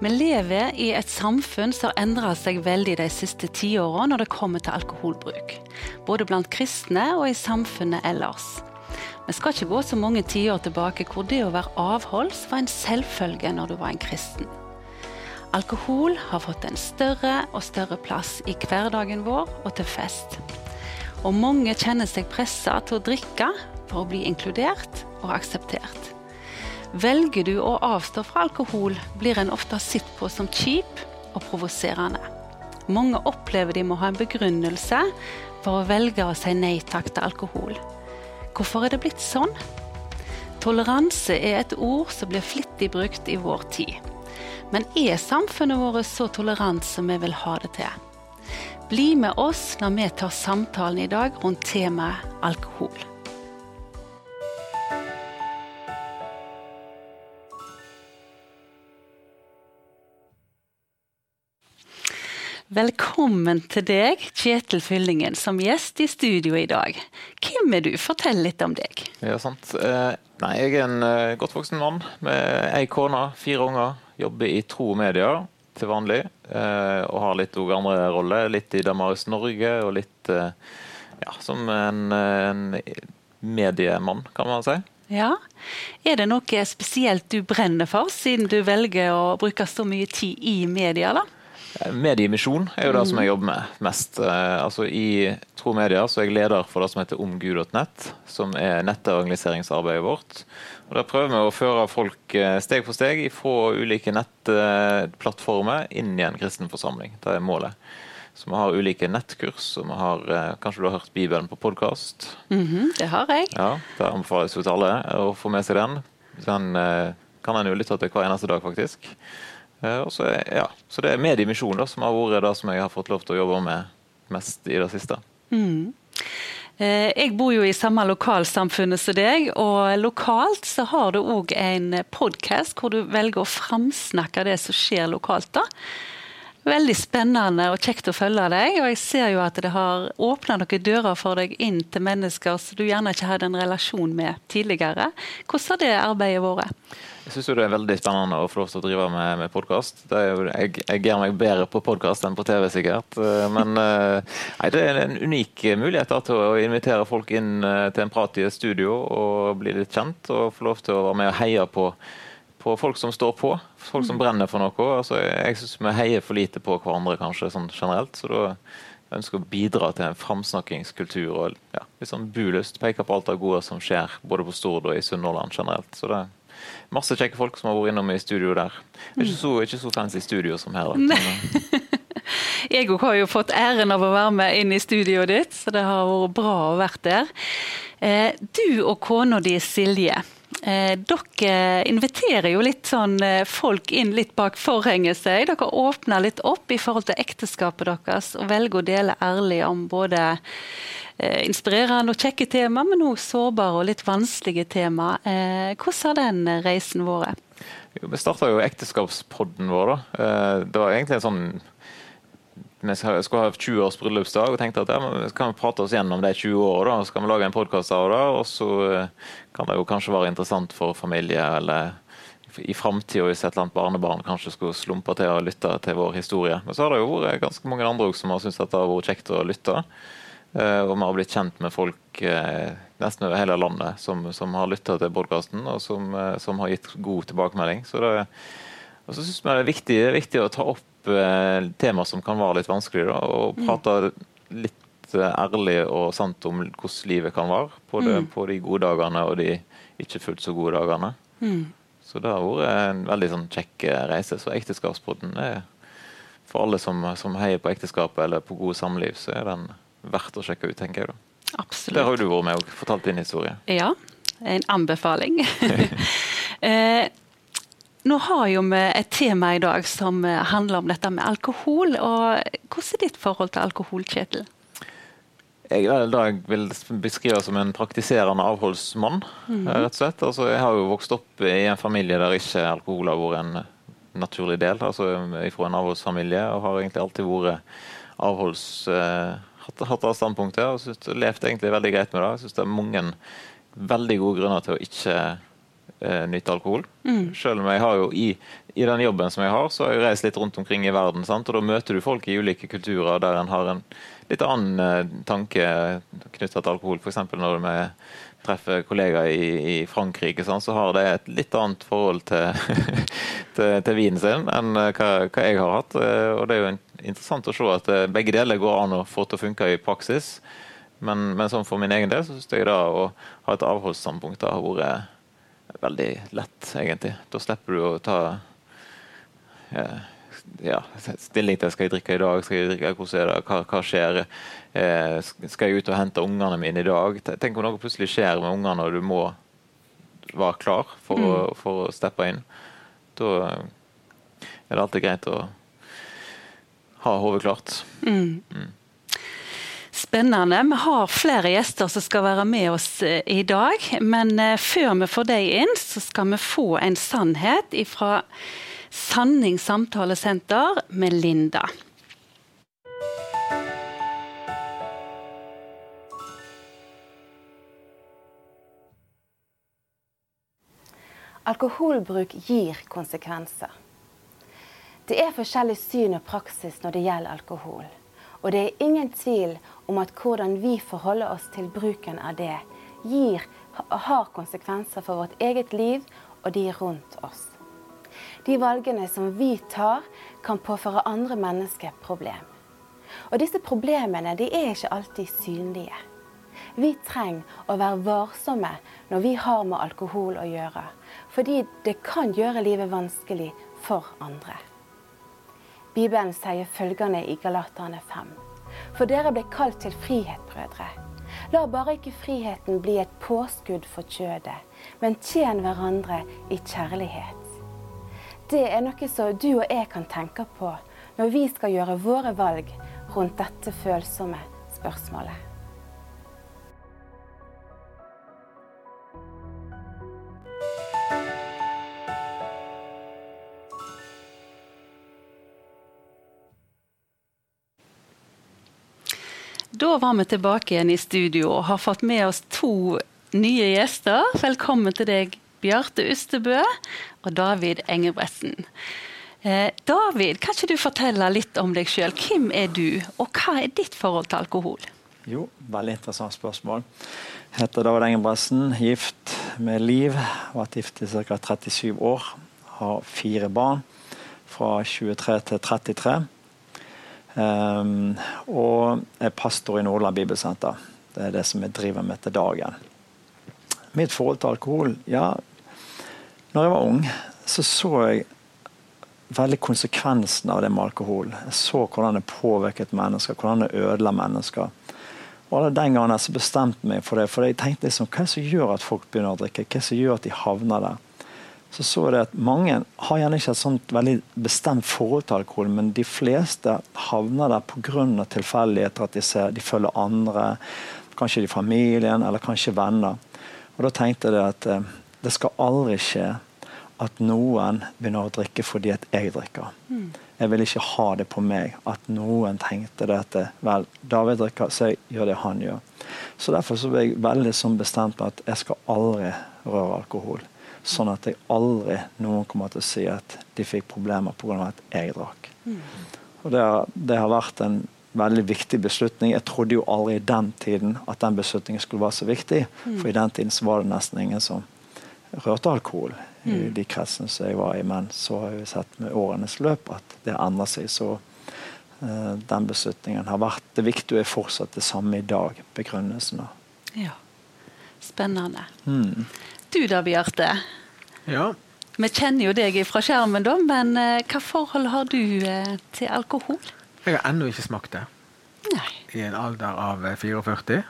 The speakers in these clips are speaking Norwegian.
Vi lever i et samfunn som har endra seg veldig de siste tiåra når det kommer til alkoholbruk. Både blant kristne og i samfunnet ellers. Vi skal ikke gå så mange tiår tilbake hvor det å være avholds var en selvfølge når du var en kristen. Alkohol har fått en større og større plass i hverdagen vår og til fest. Og mange kjenner seg pressa til å drikke for å bli inkludert og akseptert. Velger du å avstå fra alkohol, blir en ofte sett på som kjip og provoserende. Mange opplever de må ha en begrunnelse for å velge å si nei takk til alkohol. Hvorfor er det blitt sånn? Toleranse er et ord som blir flittig brukt i vår tid. Men er samfunnet vårt så tolerant som vi vil ha det til? Bli med oss når vi tar samtalen i dag rundt temaet alkohol. Velkommen til deg, Kjetil Fyllingen, som gjest i studio i dag. Hvem er du? Fortell litt om deg. Ja, sant. Eh, nei, jeg er en eh, godt voksen mann med ei kone, fire unger. Jobber i Tro og Media til vanlig. Eh, og har litt andre roller. Litt i Damaris Norge og litt ja, som en, en mediemann, kan man si. Ja. Er det noe spesielt du brenner for, siden du velger å bruke så mye tid i media? da? Mediemisjon er jo det som jeg jobber med mest. Eh, altså I Tro Media så er jeg leder for det som heter omgud.nett, som er nettevangeliseringsarbeidet vårt. Og Der prøver vi å føre folk eh, steg for steg fra ulike nettplattformer inn i en kristen forsamling. Det er målet. Så vi har ulike nettkurs, og vi har eh, Kanskje du har hørt Bibelen på podkast? Mm -hmm, det har jeg. Ja, Det anbefales jo til alle å få med seg den. Den kan en jo lytte til hver eneste dag, faktisk. Eh, så, ja, så det er mediemisjon som har vært det som jeg har fått lov til å jobbe med mest i det siste. Mm. Eh, jeg bor jo i samme lokalsamfunnet som deg, og lokalt så har du òg en podkast hvor du velger å framsnakke det som skjer lokalt. da. Veldig spennende og kjekt å følge deg, og jeg ser jo at det har åpna noen dører for deg inn til mennesker som du gjerne ikke hadde en relasjon med tidligere. Hvordan har det arbeidet vært? Jeg syns det er veldig spennende å få lov til å drive med, med podkast. Jeg, jeg gjør meg bedre på podkast enn på TV, sikkert. Eh, men eh, nei, det er en unik mulighet da, til å invitere folk inn eh, til en prat i et studio og bli litt kjent. Og få lov til å være med og heie på, på folk som står på. Folk som mm. brenner for noe. Altså, jeg syns vi heier for lite på hverandre kanskje sånn generelt. så da ønsker å bidra til en framsnakkingskultur og ja, litt sånn bulyst. Peke på alt det gode som skjer både på Stord og i Sunnhordland generelt. Så det masse kjekke folk som har vært innom i studio der. Er ikke så, ikke så fancy studio som her. jeg Jeg har jo fått æren av å være med inn i studioet ditt, så det har vært bra å være der. Eh, du og kona di Silje. Eh, dere inviterer jo litt sånn eh, folk inn litt bak forhenget seg. Dere åpner litt opp i forhold til ekteskapet deres og velger å dele ærlig om både Eh, inspirerende og kjekke tema, men òg sårbare og litt vanskelige tema. Eh, hvordan har den reisen vært? Vi starta jo ekteskapspodden vår. da. Eh, det var egentlig en sånn vi skulle ha 20 års bryllupsdag og tenkte at ja, så kan vi prate oss gjennom de 20 årene. Så kan vi lage en podkast av det, og så kan det jo kanskje være interessant for familie eller i framtida hvis et eller annet barnebarn kanskje skulle slumpe til å lytte til vår historie. Men så har det jo vært ganske mange andre som har syntes at det har vært kjekt å lytte. Eh, og vi har blitt kjent med folk eh, nesten over hele landet som, som har lytta til podkasten, og som, eh, som, har gitt god tilbakemelding. Så det, og så syns vi det er viktig, det er viktig, å ta opp eh, temaer som kan være litt vanskelig, da, og mm. prate litt ærlig og sant om hvordan livet kan være. På, det, mm. på de gode dagene og de ikke fullt så gode dagene. Mm. Så det har vært en veldig sånn kjekk reise. Så Ekteskapspodden er for alle som, som heier på ekteskapet eller på gode samliv, så er den verdt å sjekke ut, tenker jeg. da. Absolutt. Der har du vært med og fortalt din historie. Ja, en anbefaling. eh, nå har jo vi et tema i dag som handler om dette med alkohol. og Hvordan er ditt forhold til alkohol, Kjetil? Jeg jeg vil beskrive som en praktiserende avholdsmann. Mm -hmm. rett og slett. Altså, jeg har jo vokst opp i en familie der ikke alkohol har vært en naturlig del. altså Fra en avholdsfamilie, og har egentlig alltid vært avholds... Eh, hatt, hatt det standpunktet og synes, levd egentlig veldig greit med det. Jeg syns det er mange veldig gode grunner til å ikke eh, nyte alkohol. Mm. Selv om jeg har jo i, i, den jobben som jeg har, så har jeg reist litt rundt omkring i verden. Sant? Og da møter du folk i ulike kulturer der en har en litt annen eh, tanke knytta til alkohol. F.eks. når vi treffer kollegaer i, i Frankrike, sånn, så har det et litt annet forhold til, til, til vinen sin enn hva, hva, jeg har hatt. Og det er jo interessant å se at begge deler går an å få til å funke i praksis. Men, men sånn for min egen del så syns jeg da å ha et avholdsstandpunkt har vært veldig lett, egentlig. Da slipper du å ta eh, ja, stilling til skal jeg drikke i dag, skal jeg drikke, hvordan er det, hva, hva skjer? Eh, skal jeg ut og hente ungene mine i dag? Tenk om noe plutselig skjer med ungene og du må være klar for, mm. å, for å steppe inn. Da er det alltid greit å ha hodet klart. Mm. Mm. Spennende. Vi har flere gjester som skal være med oss eh, i dag. Men eh, før vi får deg inn, så skal vi få en sannhet fra Sanning samtalesenter med Linda. Alkoholbruk gir konsekvenser. Det er forskjellig syn og praksis når det gjelder alkohol. Og det er ingen tvil om at hvordan vi forholder oss til bruken av det, gir, har konsekvenser for vårt eget liv og de rundt oss. De valgene som vi tar, kan påføre andre mennesker problem. Og disse problemene de er ikke alltid synlige. Vi trenger å være varsomme når vi har med alkohol å gjøre, fordi det kan gjøre livet vanskelig for andre. Bibelen sier følgende i Galaterne 5. For dere ble kalt til frihet, brødre. La bare ikke friheten bli et påskudd for kjødet, men tjen hverandre i kjærlighet. Det er noe som du og jeg kan tenke på når vi skal gjøre våre valg rundt dette følsomme spørsmålet. Da var vi tilbake igjen i studio og har fått med oss to nye gjester. Velkommen til deg, Bjarte Ustebø og David Engebretsen. Eh, David, kan ikke du fortelle litt om deg sjøl? Hvem er du, og hva er ditt forhold til alkohol? Jo, veldig interessant spørsmål. Jeg heter David Engebretsen, gift med Liv. Vært gift i ca. 37 år. Har fire barn fra 23 til 33. Um, og er pastor i Nordland Bibelsenter. Det er det som jeg driver med til dagen. Mitt forhold til alkohol Ja, når jeg var ung, så så jeg veldig konsekvensen av det med alkohol. Jeg så hvordan det påvirket mennesker, hvordan det ødela mennesker. Og Den gangen jeg bestemte meg for det, for jeg tenkte liksom, hva er det som gjør at folk begynner å drikke? Hva er det som gjør at de havner der? Så så jeg at mange har gjerne ikke et sånt veldig bestemt forhold til alkohol, men de fleste havner der pga. tilfeldigheter, at de, ser, de følger andre, kanskje i familien eller kanskje venner. Og Da tenkte jeg at eh, det skal aldri skje at noen begynner å drikke fordi at jeg drikker. Mm. Jeg vil ikke ha det på meg at noen tenkte det at vel, David drikker, så jeg gjør det han gjør. Så Derfor så ble jeg veldig sånn bestemt på at jeg skal aldri røre alkohol. Sånn at jeg aldri noen kommer til å si at de fikk problemer pga. at jeg drakk. Mm. Og det har, det har, vært en veldig viktig beslutning. Jeg trodde jo aldri i den tiden at den beslutningen skulle være så viktig. Mm. For i den tiden så var det nesten ingen som rørte alkohol i mm. de kretsene som jeg var i. Men så har vi sett med årenes løp at det endrer seg. Så uh, den beslutningen har vært det viktige er fortsatt det samme i dag. Begrunnelsen. Ja. Spennende. Mm. Du da, Bjarte? Ja. Vi kjenner jo deg fra skjermen, da, men uh, hva forhold har du uh, til alkohol? Jeg har ennå ikke smakt det. Nei. I en alder av 44.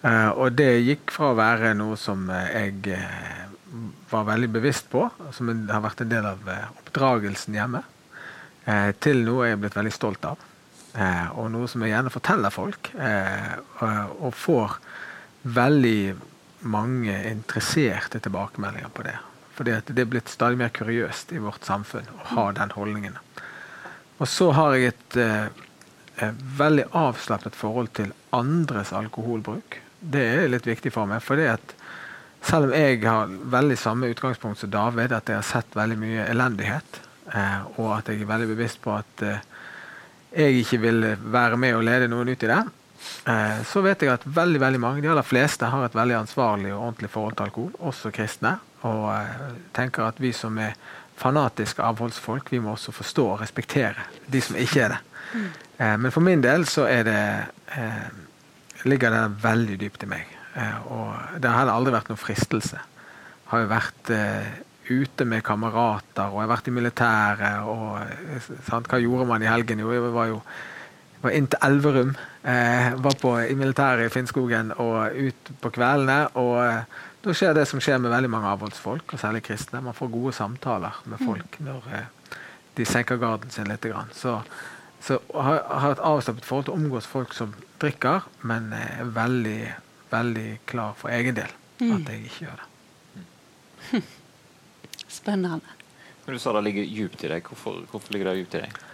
Uh, og det gikk fra å være noe som jeg var veldig bevisst på, som har vært en del av oppdragelsen hjemme, til noe jeg er blitt veldig stolt av. og noe som jeg gjerne forteller folk, og får veldig mange interesserte tilbakemeldinger på det. Fordi det er blitt stadig mer kuriøst i vårt samfunn å ha den holdningen. Og så har jeg et eh, veldig avslappet forhold til andres alkoholbruk. Det er litt viktig for meg. fordi at selv om jeg har veldig samme utgangspunkt som David, at jeg har sett veldig mye elendighet, eh, og at jeg er veldig bevisst på at eh, jeg ikke vil være med og lede noen ut i det, eh, så vet jeg at veldig veldig mange, de aller fleste har et veldig ansvarlig og ordentlig forhold til alkohol, også kristne. Og eh, tenker at vi som er fanatiske avholdsfolk, vi må også forstå og respektere de som ikke er det. Mm. Eh, men for min del så er det ligger det veldig dypt i meg. Og det har heller aldri vært noen fristelse. Har jo vært ute med kamerater, og jeg har vært i militæret. og sant, Hva gjorde man i helgen? Jo, jeg var jo var inn til Elverum. Eh, var på, i militæret i Finnskogen og ut på kveldene. og eh, Da skjer det som skjer med veldig mange avholdsfolk, og særlig kristne. Man får gode samtaler med folk når eh, de senker garden sin litt. Grann. Så, så har, har et avslappet forhold til å omgås folk som drikker, men er veldig, veldig klar for egen del mm. at jeg ikke gjør det. Spennende. Men du sa det ligger djupt i deg. Hvorfor, hvorfor ligger det djupt i deg?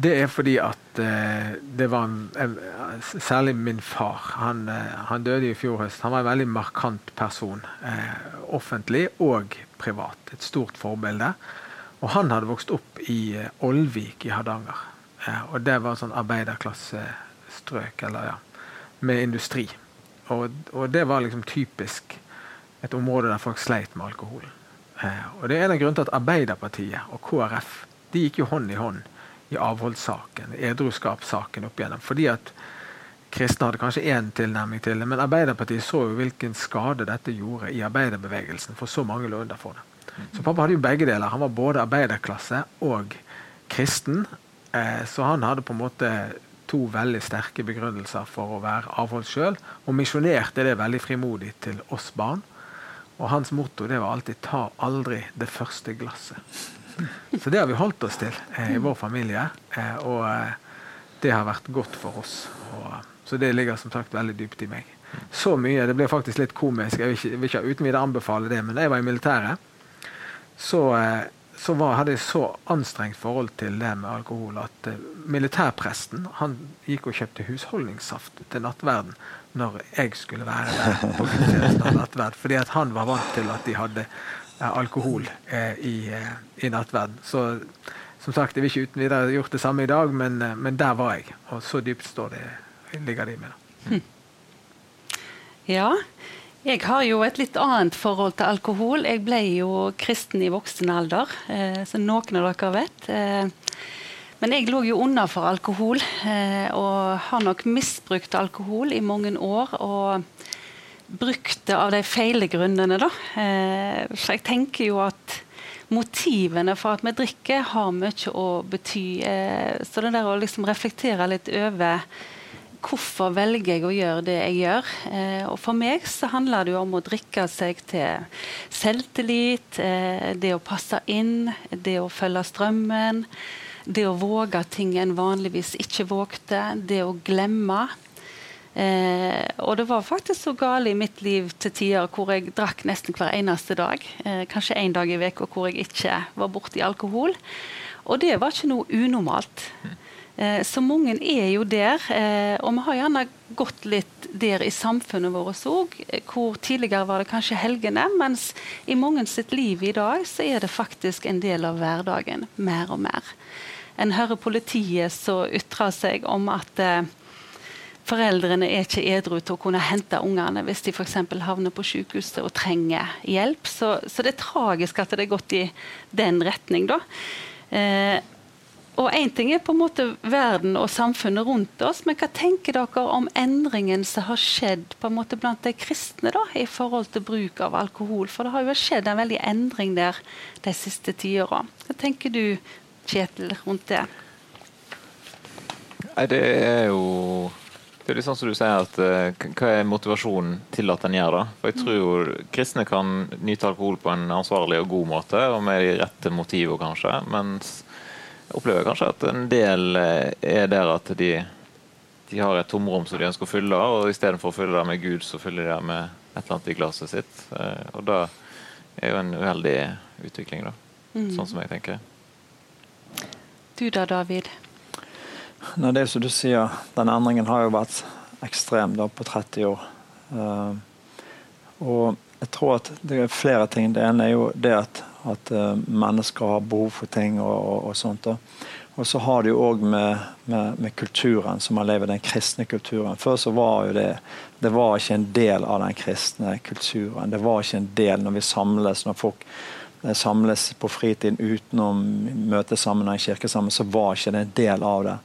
Det er fordi at uh, det var en, Særlig min far. Han, uh, han, døde i fjor høst. Han var en veldig markant person. Uh, offentlig og privat. Et stort forbilde. Og han hadde vokst opp i Ålvik i Hardanger. Og det var sånn arbeiderklassestrøk, eller ja, med industri. Og, og, det var liksom typisk et område der folk sleit med alkohol. Eh, og det er en av grunnene til at Arbeiderpartiet og KrF de gikk jo hånd i hånd i avholdssaken, edruskapssaken opp igjennom. Fordi at kristne hadde kanskje én tilnærming til det, men Arbeiderpartiet så jo hvilken skade dette gjorde i arbeiderbevegelsen, for så mange lå under for det. Så pappa hadde jo begge deler. Han var både arbeiderklasse og kristen. Eh, så han hadde på en måte to veldig sterke begrunnelser for å være avholds sjøl, og misjonerte det veldig frimodig til oss barn. Og hans motto det var alltid 'ta aldri det første glasset'. Så det har vi holdt oss til eh, i vår familie, eh, og eh, det har vært godt for oss. Og, så det ligger som sagt veldig dypt i meg. Så mye, Det blir faktisk litt komisk, jeg vil ikke, vil ikke uten videre anbefale det, men da jeg var i militæret, så eh, så var, hadde jeg så anstrengt forhold til det med alkohol at militærpresten han gikk og kjøpte husholdningssaft til nattverden når jeg skulle være der. på nattverd, Fordi at han var vant til at de hadde alkohol uh, i, i, nattverden. Så som sagt, jeg vil ikke uten videre gjort det samme i dag, men, men der var jeg. Og så dypt står det, ligger det i meg. Hm. Ja, jeg har jo et litt annet forhold til alkohol. Jeg ble jo kristen i voksen alder, eh, som noen av dere vet. Eh, men jeg lå jo unna for alkohol, eh, og har nok misbrukt alkohol i mange år. Og brukt det av de feile grunnene, da. Eh, så jeg tenker jo at motivene for at vi drikker, har mye å bety. Eh, så det der å liksom reflektere litt over hvorfor velger jeg å gjøre det jeg gjør? Eh, og For meg så handler det jo om å drikke seg til selvtillit, eh, det å passe inn, det å følge strømmen, det å våge ting en vanligvis ikke vågte, det å glemme. Eh, og det var faktisk så galt i mitt liv til tider hvor jeg drakk nesten hver eneste dag. Eh, kanskje én dag i uka hvor jeg ikke var borti alkohol. Og det var ikke noe unormalt. Eh, så mange er jo der. Eh, og vi har gjerne gått litt der i samfunnet vårt òg. Hvor tidligere var det kanskje helgene, mens i mange sitt liv i dag så er det faktisk en del av hverdagen. Mer og mer. En hører politiet så ytrer seg om at eh, foreldrene er ikke edru til å kunne hente ungene hvis de f.eks. havner på sykehuset og trenger hjelp. Så, så, det er tragisk at det er gått i den retning. da. Eh, og Én ting er på en måte verden og samfunnet rundt oss, men hva tenker dere om endringen som har skjedd på en måte blant de kristne da, i forhold til bruk av alkohol? For det har jo skjedd en veldig endring der de siste tiåra. Hva tenker du, Kjetil, rundt det? Det er jo det er litt sånn som du sier at uh, Hva er motivasjonen til at en gjør det? For Jeg tror jo kristne kan nyte alkohol på en ansvarlig og god måte, og med de rette motivene, kanskje. mens jeg opplever kanskje at en del eh, er der at de, de har et tomrom som de ønsker å fylle, og istedenfor å fylle det med Gud, så fyller de det med et eller annet i glasset sitt. Eh, og da er jo en uheldig utvikling, da. Mm. Sånn som jeg tenker. Du da, David? Nei, det er som du sier, den endringen har jo vært ekstrem da, på 30 år. Uh, og jeg tror at det er flere ting. Det ene er jo det at, at uh, mennesker har behov for ting og, og, og sånt. Da. Og så har det jo òg med, med, med, kulturen som man lever, den kristne kulturen. Før så var jo det det var ikke en del av den kristne kulturen. Det var ikke en del når vi samles, når folk eh, samles på fritiden utenom møtesammenheng, kirkesammenheng, så var ikke det en del av det.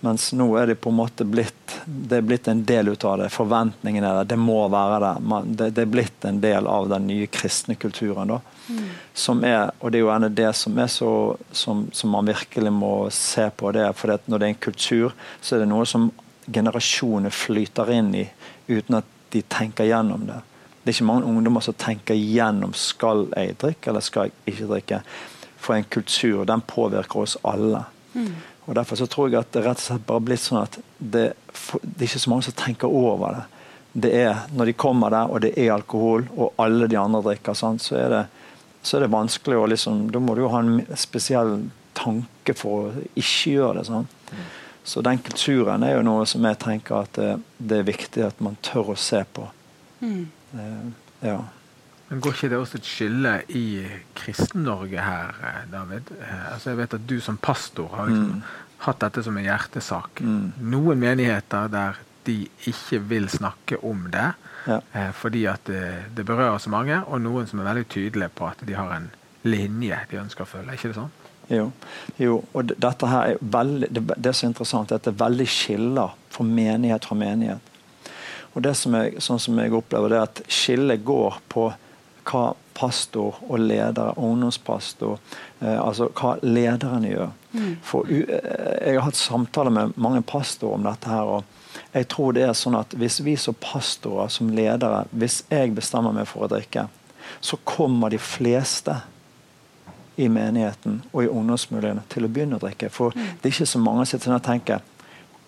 Mens nå er det på en måte blitt det er blitt en del ut av det. Forventningene er der. Det må være det. Man, det. det. er blitt en del av den nye kristne kulturen. da. Mm. Som er, og det er jo gjerne det som er så som, som man virkelig må se på. det, for det, Når det er en kultur, så er det noe som generasjoner flyter inn i uten at de tenker gjennom det. Det er ikke mange ungdommer som tenker gjennom skal jeg drikke eller skal jeg ikke drikke. For en kultur den påvirker oss alle. Mm. Og Derfor så tror jeg at det rett og slett bare blitt sånn at det, det er ikke så mange som tenker over det. Det er Når de kommer der, og det er alkohol, og alle de andre drikker, sant, så, er det, så er det vanskelig å liksom Da må du jo ha en spesiell tanke for å ikke gjøre det. sånn. Så den kulturen er jo noe som jeg tenker at det, det er viktig at man tør å se på. Mm. Uh, ja. Men Går ikke det også et skille i Kristen-Norge her, eh, David? Eh, altså jeg vet at du som pastor har liksom mm. hatt dette som en hjertesak. Mm. Noen menigheter der de ikke vil snakke om det ja. eh, fordi at det, det, berører så mange, og noen som er veldig tydelige på at de har en linje de ønsker å følge. ikke det sånn? Jo, jo, og dette her er veldig, det, det er så interessant at det er veldig skiller for menighet fra menighet. Og det som jeg, sånn som jeg opplever det er at Skillet går på hva pastor og ledere, ungdomspastor, eh, altså hva lederne gjør. Mm. For eh, Jeg har hatt samtaler med mange pastorer om dette. her, og jeg tror det er sånn at Hvis vi som pastorer, som ledere, hvis jeg bestemmer meg for å drikke, så kommer de fleste i menigheten og i ungdomsmiljøene til å begynne å drikke. For mm. det er ikke så mange som tenker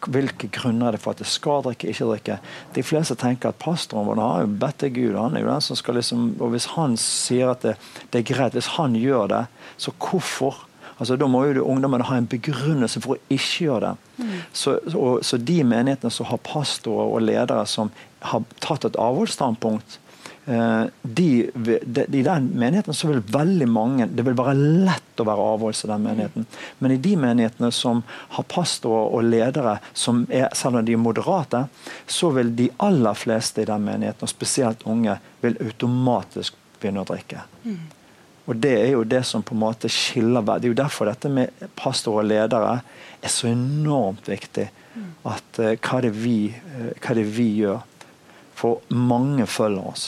hvilke grunner er det for at det skal drikke, ikke drikke. De fleste tenker at pastoren vår har jo bedt til Gud. han er jo den som skal liksom, og Hvis han sier at det, det er greit, hvis han gjør det, så hvorfor? Altså, Da må jo ungdommene ha en begrunnelse for å ikke gjøre det. Mm. Så, og, så de menighetene som har pastorer og ledere som har tatt et avholdsstandpunkt, de, de, I den menigheten så vil veldig mange Det vil være lett å være avholds i den menigheten. Men i de menighetene som har pastorer og ledere som er, selv om de er moderate, så vil de aller fleste i den menigheten, og spesielt unge, vil automatisk begynne å drikke. Mm. Og Det er jo det som på en måte skiller Det er jo derfor dette med pastorer og ledere er så enormt viktig. At uh, hva, det vi, uh, hva det vi gjør? For mange følger oss.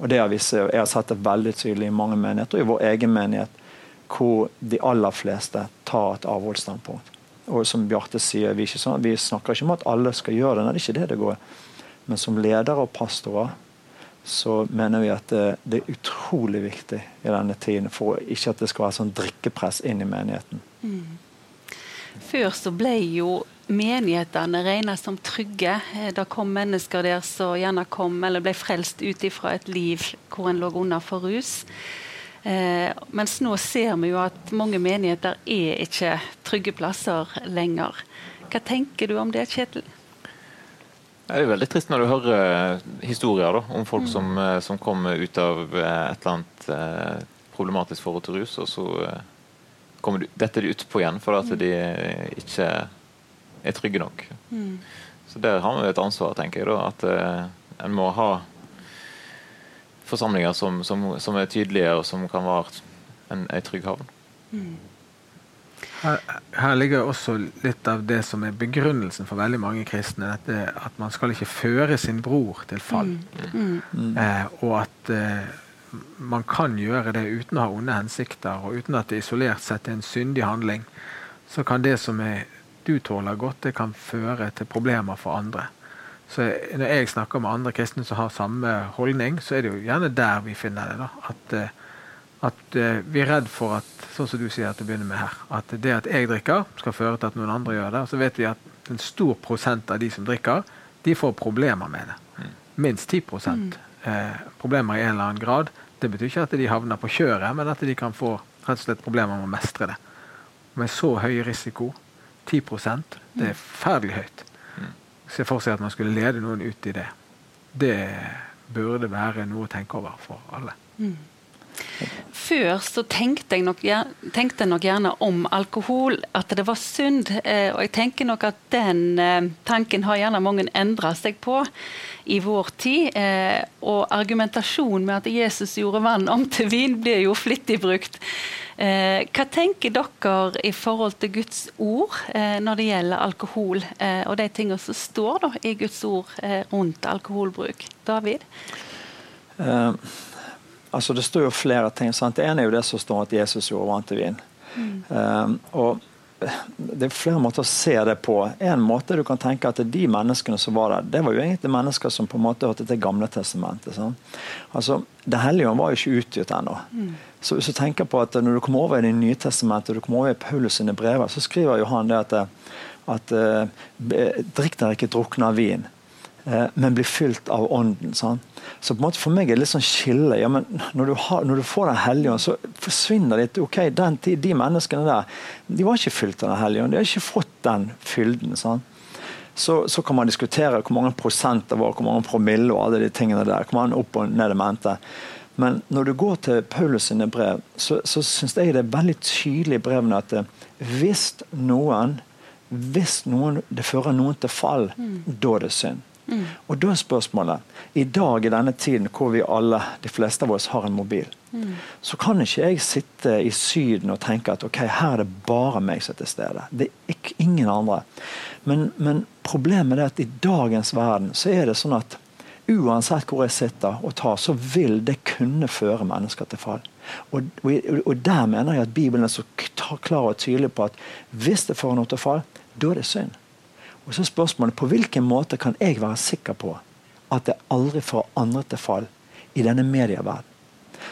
Og det har vi, Jeg har sett det veldig tydelig i mange menigheter, og i vår egen menighet, hvor de aller fleste tar et avholdsstandpunkt. Og som Bjarte sier, vi, sånn, vi, snakker ikke om at alle skal gjøre det, nei, det er ikke det det går. Men som ledere og pastorer så mener vi at det, det, er utrolig viktig i denne tiden for ikke at det skal være sånn drikkepress inn i menigheten. Mm. Før så ble jo menighetene regnes som trygge. Da det kom mennesker der som gjerne kom eller ble frelst ut ifra et liv hvor en lå under for rus. Eh, mens nå ser vi jo at mange menigheter er ikke trygge plasser lenger. Hva tenker du om det, Kjetil? Det er veldig trist når du hører eh, historier da, om folk mm. som, eh, som kommer ut av et eller annet eh, problematisk forhold til rus, og så eh, kommer dette de utpå igjen for at mm. de ikke er trygge nok. Mm. Så der har vi et ansvar, tenker jeg. da, At uh, en må ha forsamlinger som, som, som, er tydelige, og som kan være en, en trygg havn. Mm. Her, her, ligger også litt av det som er begrunnelsen for veldig mange kristne. Dette, at man skal ikke føre sin bror til fall. Mm. Mm. Eh, og at eh, man kan gjøre det uten å ha onde hensikter, og uten at det isolert sett er en syndig handling. Så kan det som er du tåler godt, det kan føre til problemer for andre. Så Når jeg snakker med andre kristne som har samme holdning, så er det jo gjerne der vi finner det. da, At, eh, at eh, vi er redd for at sånn som du sier at det begynner med her, at det at jeg drikker, skal føre til at noen andre gjør det. Og så vet vi at en stor prosent av de som drikker, de får problemer med det. Mm. Minst 10 mm. eh, problemer i en eller annen grad. Det betyr ikke at de havner på kjøret, men at de kan få rett og slett problemer med å mestre det. Med så høy risiko 10% det er forferdelig høyt. Se for seg at man skulle lede noen ut i det. Det burde være noe å tenke over for alle. Mm. Før så tenkte jeg, nok, tenkte jeg, nok, gjerne om alkohol at det var synd. Eh, og jeg tenker nok at den eh, tanken har gjerne mange endra seg på i vår tid. Eh, og argumentasjonen med at Jesus gjorde vann om til vin, blir jo flittig brukt. Eh, hva tenker dere i forhold til Guds ord eh, når det gjelder alkohol, eh, og de tingene som står da, i Guds ord rundt alkoholbruk? David? Eh, altså Det står jo flere ting. Sant? Det ene er jo det som står at Jesus gjorde vann til vin. Mm. Eh, og det er flere måter å se det på. En måte du kan tenke at De menneskene som var der, det var jo egentlig mennesker som på en måte hørte til Gamle testamentet. Sant? Altså, det hellige var jo ikke utgitt ennå. Mm. Så hvis du tenker på at Når du kommer over i Det nye testamentet du kommer over i Paulus sine brever, så skriver jo han det at, at uh, drikk dere ikke drukne av vin. Eh, men blir fylt av Ånden. Sånn. Så på en måte for meg er det litt sånn skille. Ja, når du, har, når du får Den hellige ånd, så forsvinner det ok, den, De menneskene der de var ikke fylt av Den hellige ånd. De har ikke fått den fylden. Sånn. Så, så, kan man diskutere hvor mange prosent det var, hvor mange promille og alle de tingene der. Hvor mange opp og ned i mente. Men når du går til Paulus sine brev, så, så syns jeg det er veldig tydelig i brevene at eh, hvis noen hvis noen, det fører noen til fall, mm. da er det synd. Mm. Og da er spørsmålet I dag i denne tiden hvor vi alle, de fleste av oss har en mobil, mm. så kan ikke jeg sitte i Syden og tenke at ok, her er det bare meg som er til stede. Det er ikke, ingen andre. Men, men problemet er at i dagens verden så er det sånn at uansett hvor jeg sitter og tar, så vil det kunne føre mennesker til fall. Og, og, og der mener jeg at Bibelen er så klar og tydelig på at hvis det får noe til fall, da er det synd. Og så er spørsmålet på hvilken måte kan jeg være sikker på at det aldri får andre til fall i denne medieverden.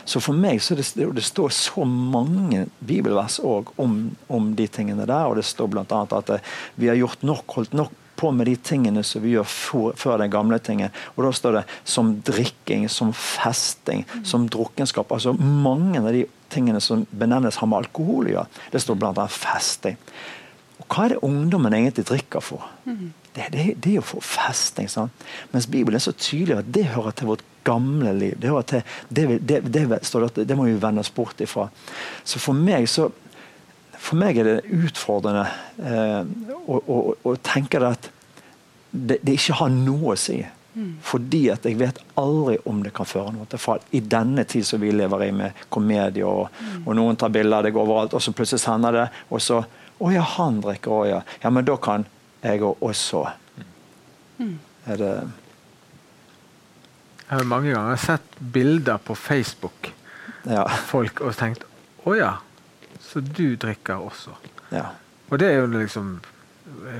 Så for meg så det, det står så mange bibelvers om, om, de tingene der. Og det står bl.a. at vi har gjort nok, holdt nok på med de tingene som vi gjør for, før den gamle tingen. Og da står det som drikking, som festing, som drukkenskap. Altså mange av de tingene som benevnes har med alkohol å gjøre. Det står bl.a. festing Og hva er det ungdommen egentlig drikker for? Det, det, det, er jo for festing. Sant? Mens Bibelen er så tydelig at det hører til vårt gamle liv. Det, hører til, det, det, det må vi vende oss bort ifra. Så for meg så for meg er det utfordrende eh, å, å, å, tenke at det, det, ikke har noe å si. Mm. Fordi at jeg vet aldri om det kan føre noe til fall. I denne tid som vi lever i med komedie, og, mm. og noen tar bilder, det går overalt, og så plutselig sender det, og så 'Å ja, han drikker òg, ja.' Ja, men da kan jeg også. Mm. Er det Jeg har mange ganger sett bilder på Facebook ja. folk og tenkt 'Å ja, så du drikker også'. Ja. Og det er jo liksom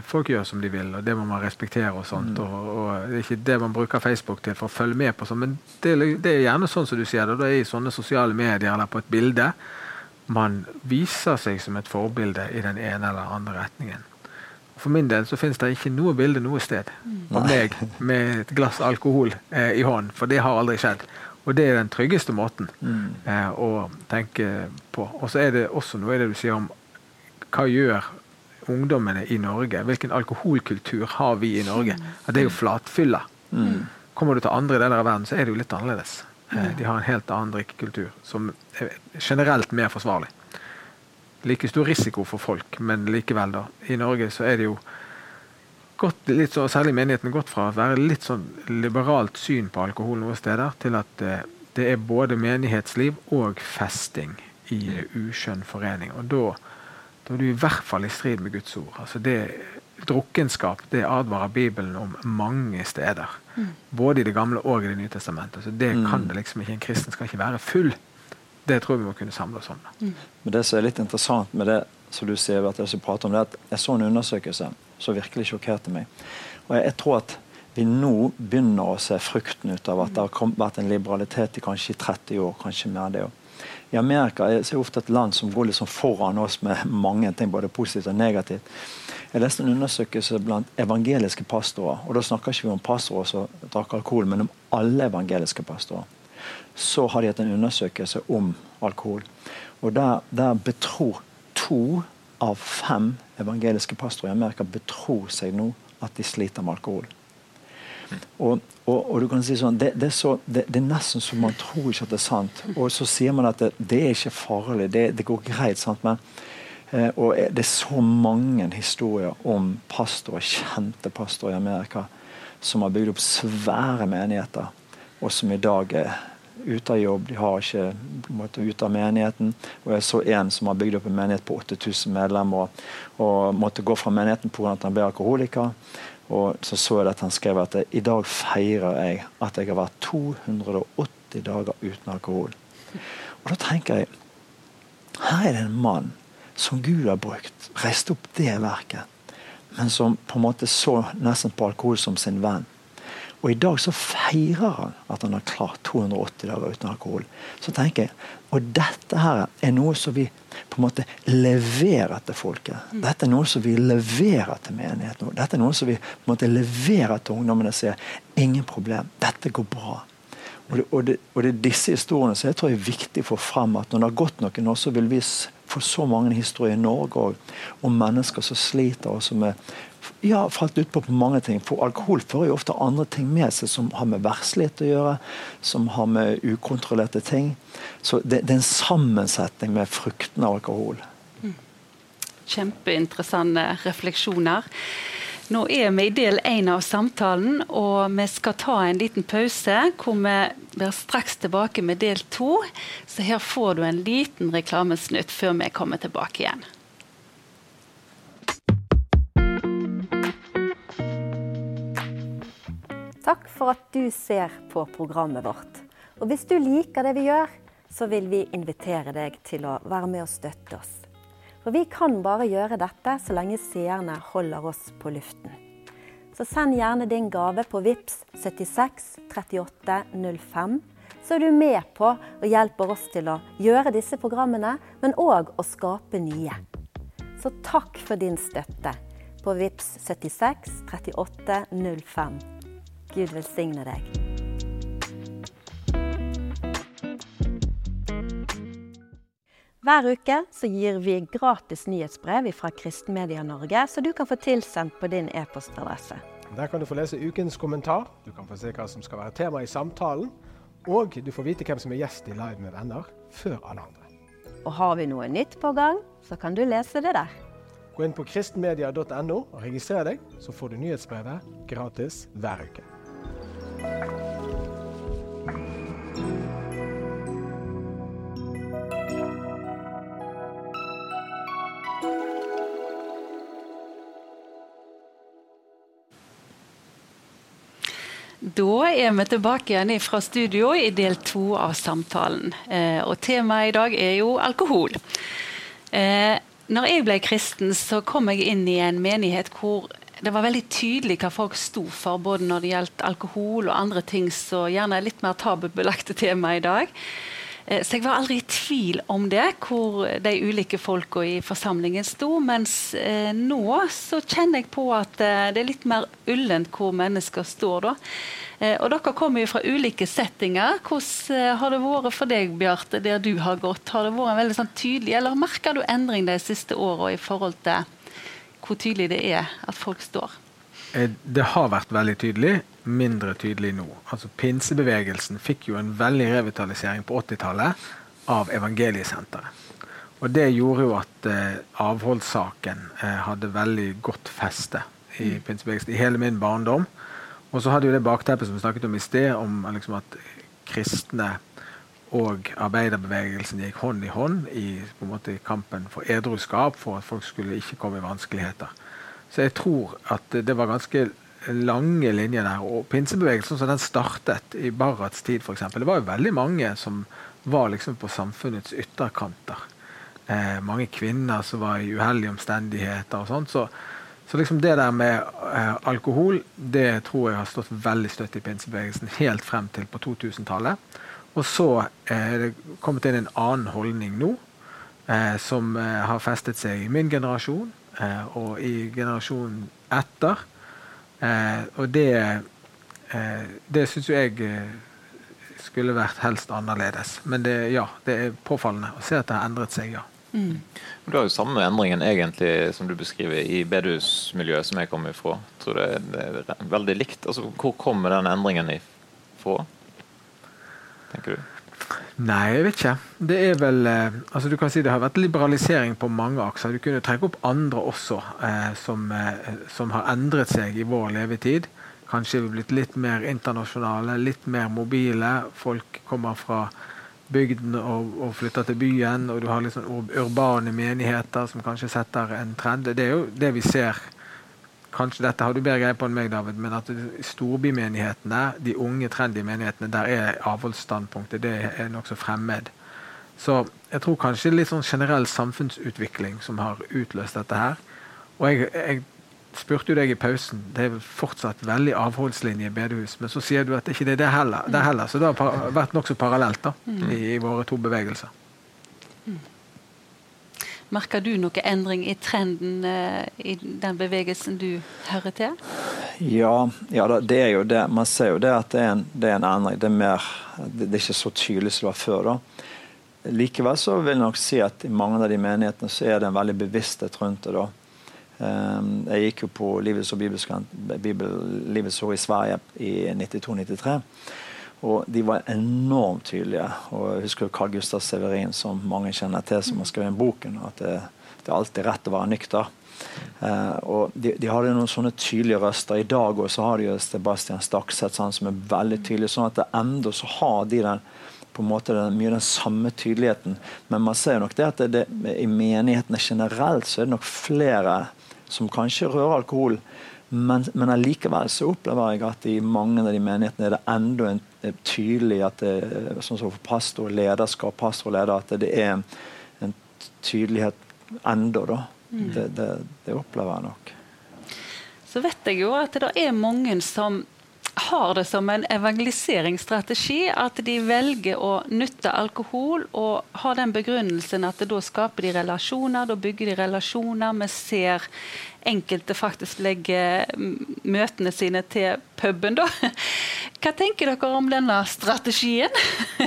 Folk gjør som de vil, og det må man respektere. og sånt, mm. og, og, Det er ikke det man bruker Facebook til for å følge med på, sånt, men det det er gjerne sånn som du sier det, det er i sånne sosiale medier eller på et bilde man viser seg som et forbilde i den ene eller andre retningen. For min del så finnes det ikke noe bilde noe sted av mm. meg med et glass alkohol eh, i hånden, for det har aldri skjedd. Og det er den tryggeste måten mm. eh, å tenke på. Og så er det også noe i det du sier om hva gjør ungdommene i Norge? Hvilken alkoholkultur har vi i Norge? At det er jo flatfylla. Mm. Kommer du til andre deler av verden, så er det jo litt annerledes. Eh, de har en helt annen drikkekultur som er generelt mer forsvarlig. Like stor risiko for folk, men likevel, da. I Norge så er det jo gått litt så, særlig menigheten gått fra å være litt sånn liberalt syn på alkohol noen steder, til at det, eh, det er både menighetsliv og festing i uskjønn forening. Og da, da er du i hvert fall i strid med Guds ord. Altså det drukkenskap det advarer Bibelen om mange steder. Mm. Både i Det gamle og i Det nye testamentet. Så det mm. kan det liksom ikke. En kristen skal ikke være full. Det tror jeg vi må kunne samle oss om. Mm. Men Det som er litt interessant med det som du sier, at jeg, prater om det, at jeg så en undersøkelse som virkelig sjokkerte meg. Og jeg, jeg, tror at vi nå begynner å se frukten ut av at det har vært en liberalitet i kanskje 30 år, kanskje mer det. I Amerika er det ofte et land som går liksom foran oss med mange ting, både positivt og negativt. Jeg leste en undersøkelse blant evangeliske pastorer. og Da snakker ikke vi om pastorer som drakk alkohol, men om alle evangeliske pastorer. Så har de hatt en undersøkelse om alkohol. Og Der, der betror to av fem evangeliske pastorer i Amerika betror seg nå at de sliter med alkohol. Og, og, og, du kan si sånn, det, det, er så, det, det, er nesten så man tror ikke at det er sant. Og så sier man at det, det er ikke farlig, det, går greit. sant, men eh, og Det er så mange historier om pastorer, kjente pastorer i Amerika som har bygd opp svære menigheter, og som i dag er ute av jobb. De har ikke ut måte ute av menigheten. Og Jeg så en som har bygd opp en menighet på 8000 medlemmer og, og måtte gå fra menigheten pga. at han ble alkoholiker. Og så så jeg at han skrev at i dag feirer jeg at jeg har vært 280 dager uten alkohol. Og da tenker jeg her er det en mann som Gud har brukt, reist opp det verket, men som på en måte så nesten på alkohol som sin venn. Og i dag så feirer han at han har klart 280 dager uten alkohol. Så tenker jeg, Og dette her er noe som vi på en måte leverer til folket. Mm. Dette er noe som vi leverer til menigheten. Dette er noe som vi på en måte leverer til ungdommene og sier ingen problem, dette går bra. Og det, og, det, og det, er disse historiene som jeg tror er viktig å få frem. at Når det har gått noen år, så vil vi få så mange historier i Norge om mennesker som sliter, og som er ja, falt utpå på mange ting. For alkohol fører jo ofte andre ting med seg som har med verslighet å gjøre, som har med ukontrollerte ting. Så det, det er en sammensetning med fruktene av alkohol. Mm. Kjempeinteressante refleksjoner. Nå er vi i del én av samtalen, og vi skal ta en liten pause. hvor vi blir straks tilbake med del to. Så her får du en liten reklamesnutt før vi kommer tilbake igjen. Takk for at du ser på programmet vårt. Og hvis du liker det vi gjør, så vil vi invitere deg til å være med og støtte oss. For vi kan bare gjøre dette så lenge seerne holder oss på luften. Så send gjerne din gave på VIPS 76 38 05. Så er du med på og hjelper oss til å gjøre disse programmene, men òg å skape nye. Så takk for din støtte på VIPS 76 38 05. Gud velsigne deg. Hver uke så gir vi gratis nyhetsbrev fra Kristenmedia Norge, så du kan få tilsendt på din e-postadresse. Der kan du få lese ukens kommentar, du kan få se hva som skal være tema i samtalen, og du får vite hvem som er gjest i Live med venner før alle andre. Og har vi noe nytt på gang, så kan du lese det der. Gå inn på kristenmedia.no og registrer deg, så får du nyhetsbrevet gratis hver uke. Da er vi tilbake igjen fra studio i del to av samtalen. Eh, og Temaet i dag er jo alkohol. Eh, når jeg ble kristen, så kom jeg inn i en menighet hvor det var veldig tydelig hva folk sto for, både når det gjaldt alkohol og andre ting som gjerne er litt mer tabubelagte tema i dag. Eh, så jeg var aldri i tvil om det, hvor de ulike folka i forsamlingen sto. Mens eh, nå så kjenner jeg på at eh, det er litt mer ullent hvor mennesker står da. Og dere kommer jo fra ulike settinger. Hvordan har det vært for deg, Bjarte, der du har gått? Har det vært en veldig sånn tydelig, eller merker du endring de siste åra i forhold til hvor tydelig det er at folk står? Eh, det har vært veldig tydelig, mindre tydelig nå. Altså Pinsebevegelsen fikk jo en veldig revitalisering på 80-tallet av Evangeliesenteret. Og det gjorde jo at eh, avholdssaken eh, hadde veldig godt feste i mm. pinsebevegelsen i hele min barndom. Og så hadde jo det bakteppet som vi snakket om i sted, om liksom at kristne og arbeiderbevegelsen gikk hånd i hånd i, måte, kampen for edruskap, for at folk skulle ikke komme i vanskeligheter. Så jeg tror at det var ganske lange linjer der. Og pinsebevegelsen som den startet i Barrats tid, f.eks. Det var jo veldig mange som var liksom på samfunnets ytterkanter. Eh, mange kvinner som var i uheldige omstendigheter og sånt. Så, så liksom det der med eh, alkohol det tror jeg har stått veldig støtt i pinsebevegelsen helt frem til på 2000-tallet. Og så eh, er det kommet inn en annen holdning nå, eh, som eh, har festet seg i min generasjon og i generasjonen etter. og det det syns jo jeg skulle vært helst annerledes. Men det, ja, det er påfallende å se at det har endret seg, ja. Mm. Du har jo samme endringen egentlig som du beskriver i bedehusmiljøet som jeg kommer ifra. Tror det, det er veldig likt. Altså, hvor kommer den endringen ifra, tenker du? Nei, jeg vet ikke. Det er vel eh, altså Du kan si det har vært liberalisering på mange akser. Du kunne trekke opp andre også eh, som, eh, som, har endret seg i vår levetid. Kanskje vi er blitt litt mer internasjonale, litt mer mobile. Folk kommer fra bygden og, og flytter til byen, og du har litt sånn urbane menigheter som kanskje setter en trend. Det er jo det vi ser kanskje dette har du bedre greie på enn meg, David, men at storbymenighetene, de unge, trendy menighetene, der er avholdsstandpunktet det er nokså fremmed. Så jeg tror kanskje litt sånn generell samfunnsutvikling som har utløst dette her. Og jeg, jeg spurte jo deg i pausen. Det er fortsatt veldig avholdslinje i bedehus. Men så sier du at det ikke er det heller. Det heller. Så det har vært nokså parallelt da, mm. i, i, våre to bevegelser. Merker du noe endring i trenden uh, i den bevegelsen du hører til? Ja, ja, det er jo det. Man ser jo det at det er en, det er en endring. Det er, mer, det, er ikke så tydelig som det var før. da. Likevel så vil jeg nok si at i mange av de menighetene så er det en veldig bevissthet rundt det. da. Ehm, jeg gikk jo på Livets og Bibel, Livets Ord i Sverige i 92-93. Og de var enormt tydelige. Og jeg husker Carl Gustav Severin, som mange kjenner til, som har skrevet boken, at det, det, er alltid rett å være nykter. Uh, og de, de, hadde noen sånne tydelige røster. I dag også har de jo Sebastian Stakset sånn, som er veldig tydelig. sånn at det enda så har de den på en måte den, mye den samme tydeligheten. Men man ser nok det at det, det, i menighetene generelt så er det nok flere som kanskje rører alkohol. Men, men allikevel så opplever jeg at i mange av de menighetene er det enda en, en tydelig at det, sånn som for pastor, lederskap, pastor og leder, at det er en tydelighet enda, da. Mm. Det, det, det, opplever jeg nok. Så vet jeg jo at det er mange som har det som en evangeliseringsstrategi at de velger å nytte alkohol og har den begrunnelsen at da skaper de relasjoner, da bygger de relasjoner. Vi ser enkelte faktisk legge møtene sine til puben, da. Hva tenker dere om denne strategien?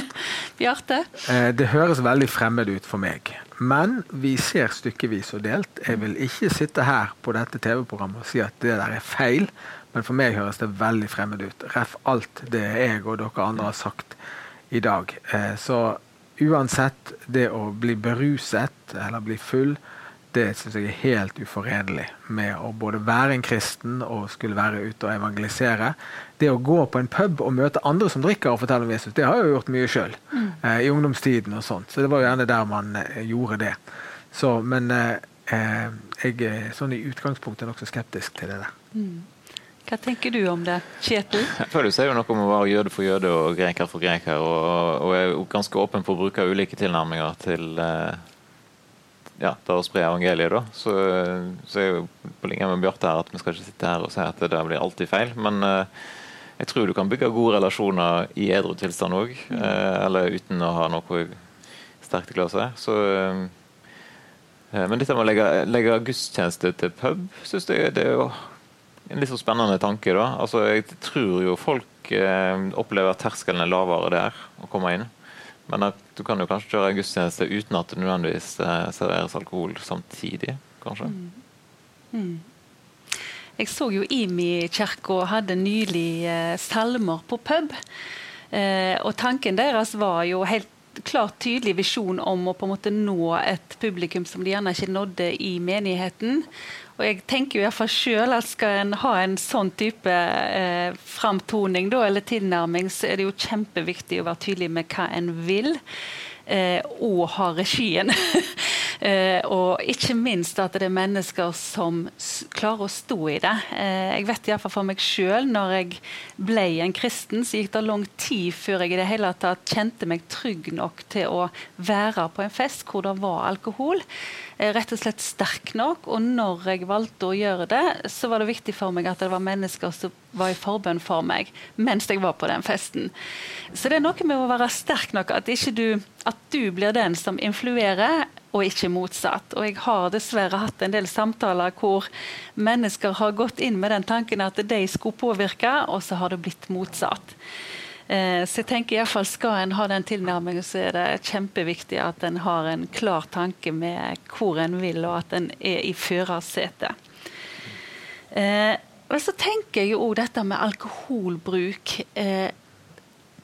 Bjarte? Eh, det høres veldig fremmed ut for meg. Men vi ser stykkevis og delt. Jeg vil ikke sitte her på dette TV-programmet og si at det der er feil. Men for meg høres det veldig fremmed ut. Ref alt det jeg og dere andre har sagt i dag. Eh, så uansett, det å bli beruset eller bli full, det syns jeg er helt uforenlig med å både være en kristen og skulle være ute og evangelisere. Det å gå på en pub og møte andre som drikker og fortelle om Jesus, det har jeg jo gjort mye sjøl. Mm. Eh, I ungdomstiden og sånt. Så det var jo gjerne der man eh, gjorde det. Så, men eh, eh jeg er sånn i utgangspunktet nokså skeptisk til det der. Mm. Hva tenker du om det, Kjetil? Jeg føler er jo noe om å være jøde for jøde og greker for greker. Og, og er ganske åpen for å bruke ulike tilnærminger til eh, ja, det å spre evangeliet. da. Så, så er jo på linje med Bjarte her at vi skal ikke sitte her og si at det blir alltid feil. Men eh, jeg tror du kan bygge gode relasjoner i edru tilstand òg. Eh, eller uten å ha noe sterkt i glasset. Så men dette med å legge, legge gudstjeneste til pub, syns jeg det er jo en litt så spennende tanke. da. Altså, Jeg tror jo folk eh, opplever at terskelen er lavere der å komme inn. Men at du kan jo kanskje kjøre gudstjeneste uten at det nødvendigvis eh, serveres alkohol samtidig. kanskje. Mm. Mm. Jeg så jo Imi kirka hadde nylig eh, salmer på pub. Eh, og tanken deres var jo helt klart tydelig visjon om å på en måte nå et publikum som de gjerne ikke nådde i menigheten. Og jeg tenker jo iallfall sjøl at skal en ha en sånn type eh, framtoning da, eller tilnærming, så er det jo kjempeviktig å være tydelig med hva en vil eh, og ha regien. eh, og ikke minst at det er mennesker som klarer å stå i det. Eh, jeg vet iallfall for meg sjøl, når jeg ble en kristen, så gikk det lang tid før jeg i det hele tatt kjente meg trygg nok til å være på en fest hvor det var alkohol. Eh, rett og slett sterk nok. Og når jeg valgte å gjøre det, så var det viktig for meg at det var mennesker som var i forbønn for meg mens jeg var på den festen. Så det er noe med å være sterk nok, at, du, at du blir den som influerer, og ikke motsatt. Og jeg har dessverre hatt en del samtaler hvor mennesker har gått inn med den tanken at de skulle påvirke, og så har det blitt motsatt. Eh, så jeg tenker i hvert fall Skal en ha den tilnærmingen, så er det kjempeviktig at en har en klar tanke med hvor en vil, og at en er i førersetet. Eh, men så tenker jeg jo òg dette med alkoholbruk. Eh,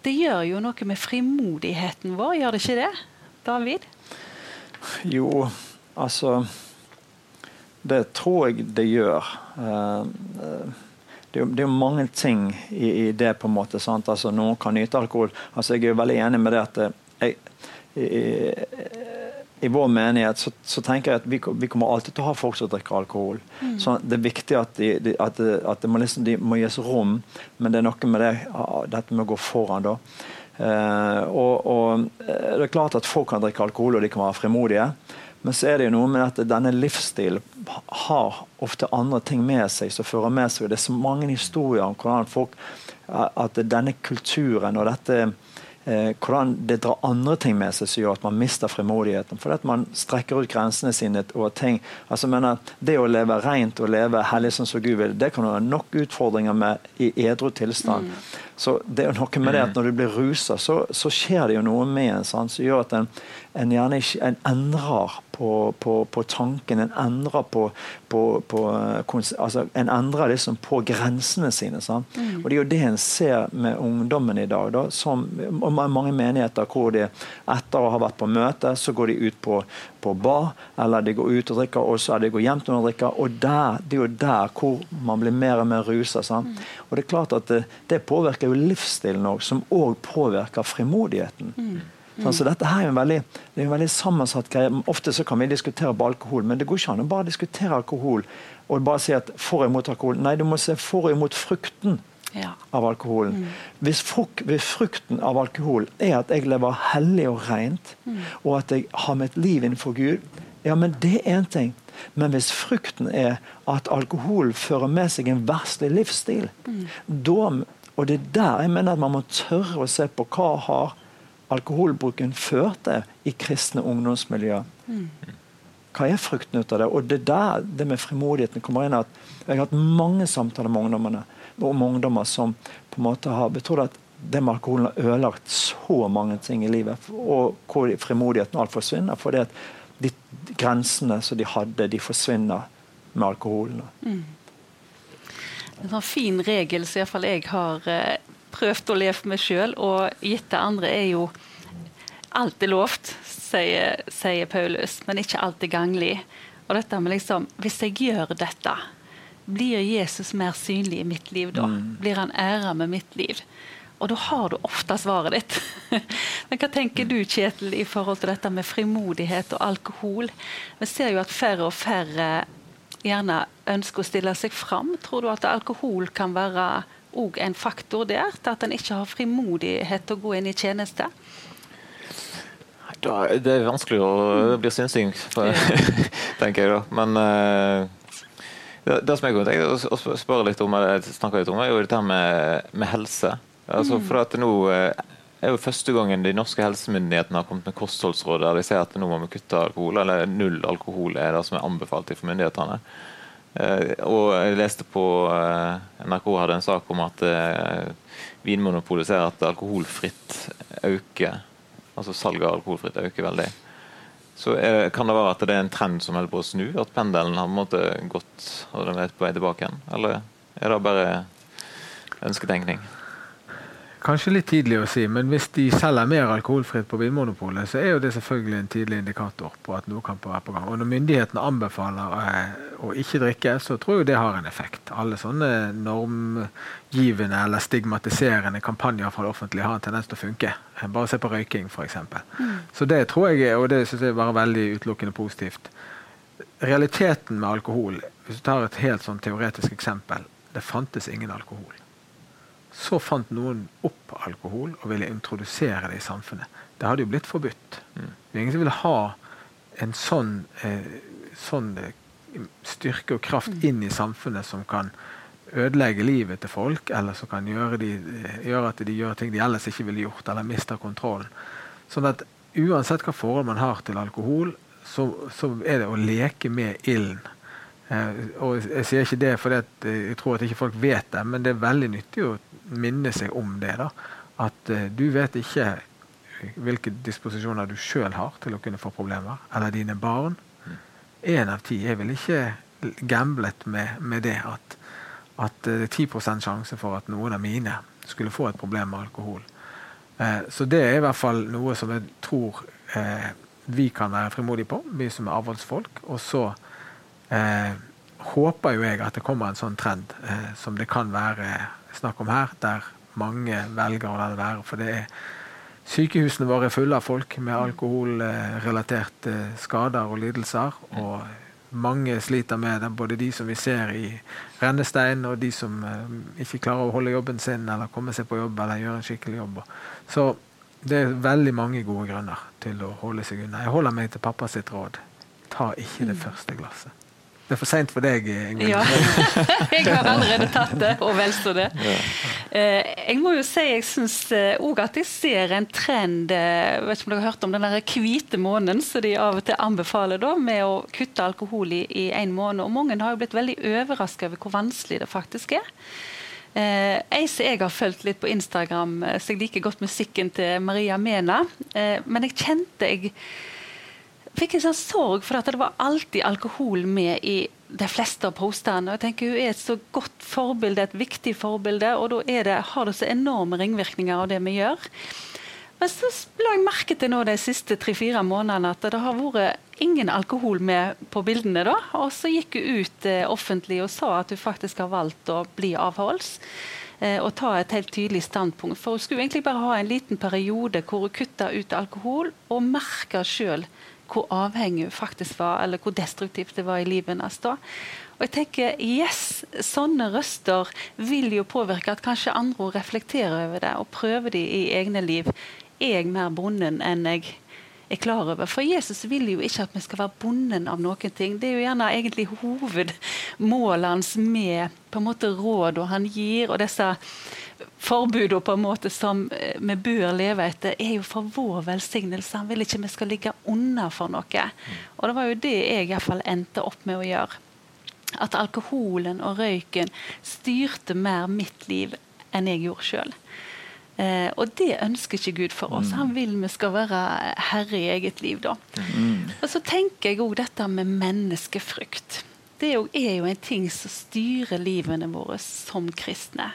det gjør jo noe med frimodigheten vår, gjør det ikke det? David? Jo, altså Det tror jeg det gjør. Uh, det er, jo, mange ting i, det, på en måte. sant? Altså, Noen kan nyte alkohol. Altså, Jeg er jo veldig enig med det at eh, jeg, i, i vår menighet så, så, tenker jeg at vi, vi, kommer alltid til å ha folk som drikker alkohol. Mm. Så Det er viktig at, de, de, at, at det må, liksom, de må gis rom, men det er noe med det, dette med å gå foran. da. Uh, og, og, Det er klart at folk kan drikke alkohol og de kan være frimodige. Men så er det jo noe med at denne livsstilen har ofte andre ting med seg som fører med seg. Det er så mange historier om hvordan folk at denne kulturen og dette eh, hvordan det drar andre ting med seg som gjør at man mister frimodigheten. Fordi at man strekker ut grensene sine over ting. Altså, mener, det å leve rent og leve hellig som Gud vil, det kan ha nok utfordringer med i edru tilstand. Mm. Så det er jo noe med det at Når du blir rusa, så, så, skjer det jo noe med en sånn, som gjør at en, en gjerne ikke en endrer på, på, på, tanken. En endrer på, på altså En endrer liksom på grensene sine. Sånn. Mm. Og Det er jo det en ser med ungdommen i dag. Da, som, og mange menigheter hvor de etter å ha vært på møte, så går de ut på, på bar, eller de går ut og drikker, og så er de går hjem til noen drikker. Og der, det er jo der hvor man blir mer og mer rusa. Mm. Og det er klart at det, det påvirker jo livsstilen òg, som òg påvirker frimodigheten. Mm. Mm. Så dette her er en veldig, det er en veldig sammensatt greie. Ofte så kan vi diskutere på alkohol, men det går ikke an å bare diskutere alkohol og bare si at for og imot alkohol. Nei, du må se for og imot frukten ja. av alkoholen. Mm. Hvis, fruk, hvis, frukten av alkohol er at jeg lever hellig og rent, mm. og at jeg har mitt liv innenfor Gud, ja, men det er én ting. Men hvis frukten er at alkohol fører med seg en verstlig livsstil, mm. da, og det er der jeg mener at man må tørre å se på hva har alkoholbruken ført til i kristne ungdomsmiljøer. Mm. Hva er frukten ut av det? Og det er der det med frimodigheten kommer inn. at Jeg har hatt mange samtaler med ungdommene om ungdommer som på en måte har betrodd at det med alkoholen har ødelagt så mange ting i livet. Og hvor frimodigheten alt forsvinner. fordi at de grensene som de hadde, de forsvinner med alkoholen. Mm. En sånn fin regel som iallfall jeg har eh, prøvd å leve med sjøl, og gitt det andre, er jo alt er lovt, sier, sier Paulus, men ikke alt er ganglig. Og dette med liksom, Hvis jeg gjør dette, blir Jesus mer synlig i mitt liv da? Mm. Blir han æra med mitt liv? Og da har du ofte svaret ditt. Men hva tenker du Kjetil, i forhold til dette med frimodighet og alkohol? Vi ser jo at færre og færre gjerne ønsker å stille seg fram. Tror du at alkohol kan være en faktor der, til at en ikke har frimodighet til å gå inn i tjeneste? det er vanskelig å bli synsing, tenker jeg da. Men uh, det, det, som jeg kunne tenke å spørre litt om, eller snakke litt om, er jo dette med, med helse. Altså, mm. for at nå uh, er jo første gangen de norske helsemyndighetene har kommet med kostholdsråd der de sier at nå må vi kutte alkohol, eller null alkohol er det som er anbefalt for myndighetene. Uh, og jeg leste på NRK hadde en sak om at Vinmonopolet ser at alkoholfritt øker Altså salget av alkoholfritt øker veldig. Så er, Kan det være at det er en trend som holder på å snu? At pendelen har på gått og den er på vei tilbake igjen? Eller er det bare ønsketenkning? Kanskje litt tidlig å si, men hvis de selger mer alkoholfritt på Vinmonopolet, så er jo det selvfølgelig en tidlig indikator på at noe kan være på gang. Og når myndighetene anbefaler eh, å ikke drikke, så tror jeg det har en effekt. Alle sånne normgivende eller stigmatiserende kampanjer fra det offentlige har en tendens til å funke. Bare se på røyking, f.eks. Mm. Så det tror jeg, og det synes jeg var veldig utelukkende positivt. Realiteten med alkohol, hvis du tar et helt sånn teoretisk eksempel, det fantes ingen alkohol. Så fant noen opp alkohol og ville introdusere det i samfunnet. Det hadde jo blitt forbudt. Mm. Det er ingen som ville ha en sånn, eh, sånn eh, styrke og kraft mm. inn i samfunnet som kan ødelegge livet til folk, eller som kan gjøre, de, eh, gjøre, at de gjør ting de ellers ikke ville gjort, eller mister kontrollen. Sånn at uansett hva forhold man har til alkohol, så, så er det å leke med ilden og Jeg sier ikke det fordi eh, jeg tror at ikke folk vet det, men det er veldig nyttig å minne seg om det. da. at uh, du vet ikke hvilke disposisjoner du sjøl har til å kunne få problemer, eller dine barn. Én av ti. Jeg vil ikke gamblet med, med det at, at, det er 10% sjanse for at noen av mine skulle få et problem med alkohol. Eh, så det er i hvert fall noe som jeg tror eh, vi kan være frimodige på, vi som er avholdsfolk. Og så eh, håper jo jeg at det kommer en sånn trend eh, som det kan være snakk om her, der mange velger å la det være. For det er Sykehusene våre er fulle av folk med alkoholrelaterte skader og lidelser. Og mange sliter med det, både de som vi ser i rennestein, og de som uh, ikke klarer å holde jobben sin eller komme seg på jobb eller gjøre en skikkelig jobb. Så det er veldig mange gode grunner til å holde seg unna. Jeg holder meg til pappa sitt råd. Ta ikke det mm. første glasset. Det er for seint for deg, Ingrid. Ja. jeg har allerede tatt det, og vel så det. Eh, jeg må jo si jeg syns òg eh, at jeg ser en trend Jeg eh, vet ikke om dere har hørt om den der hvite måneden som de av og til anbefaler da, med å kutte alkohol i én måned. Og mange har jo blitt veldig overraska over hvor vanskelig det faktisk er. Eh, ei som jeg har fulgt litt på Instagram, så jeg liker godt musikken til Maria Mena. Eh, men jeg kjente jeg fikk en sånn sorg for at det var alltid alkohol med i de fleste av postene. Og jeg tenker Hun er et så godt forbilde, et viktig forbilde, og da det, har det så enorme ringvirkninger av det vi gjør. Men så la jeg merke til nå de siste tre-fire månedene at det har vært ingen alkohol med på bildene. da, Og så gikk hun ut eh, offentlig og sa at hun faktisk har valgt å bli avholds. Eh, og ta et helt tydelig standpunkt. For hun skulle egentlig bare ha en liten periode hvor hun kutta ut alkohol og merka sjøl hvor avhengig hun faktisk var, eller hvor destruktivt det var i livet hennes da. Og jeg tenker, yes, Sånne røster vil jo påvirke at kanskje andre reflekterer over det og prøver det i egne liv. Er jeg mer bonden enn jeg er klar over? For Jesus vil jo ikke at vi skal være bonden av noen ting. Det er jo gjerne egentlig hovedmålet hans med på en måte råd og han gir, og disse forbudene på en måte som eh, vi bør leve etter, er jo for vår velsignelse. Han vil ikke vi skal ligge unna for noe. Og det var jo det jeg i hvert fall endte opp med å gjøre. At alkoholen og røyken styrte mer mitt liv enn jeg gjorde sjøl. Eh, og det ønsker ikke Gud for oss. Han vil vi skal være herre i eget liv. da. Mm. Og så tenker jeg òg dette med menneskefrykt. Det er jo en ting som styrer livene våre som kristne.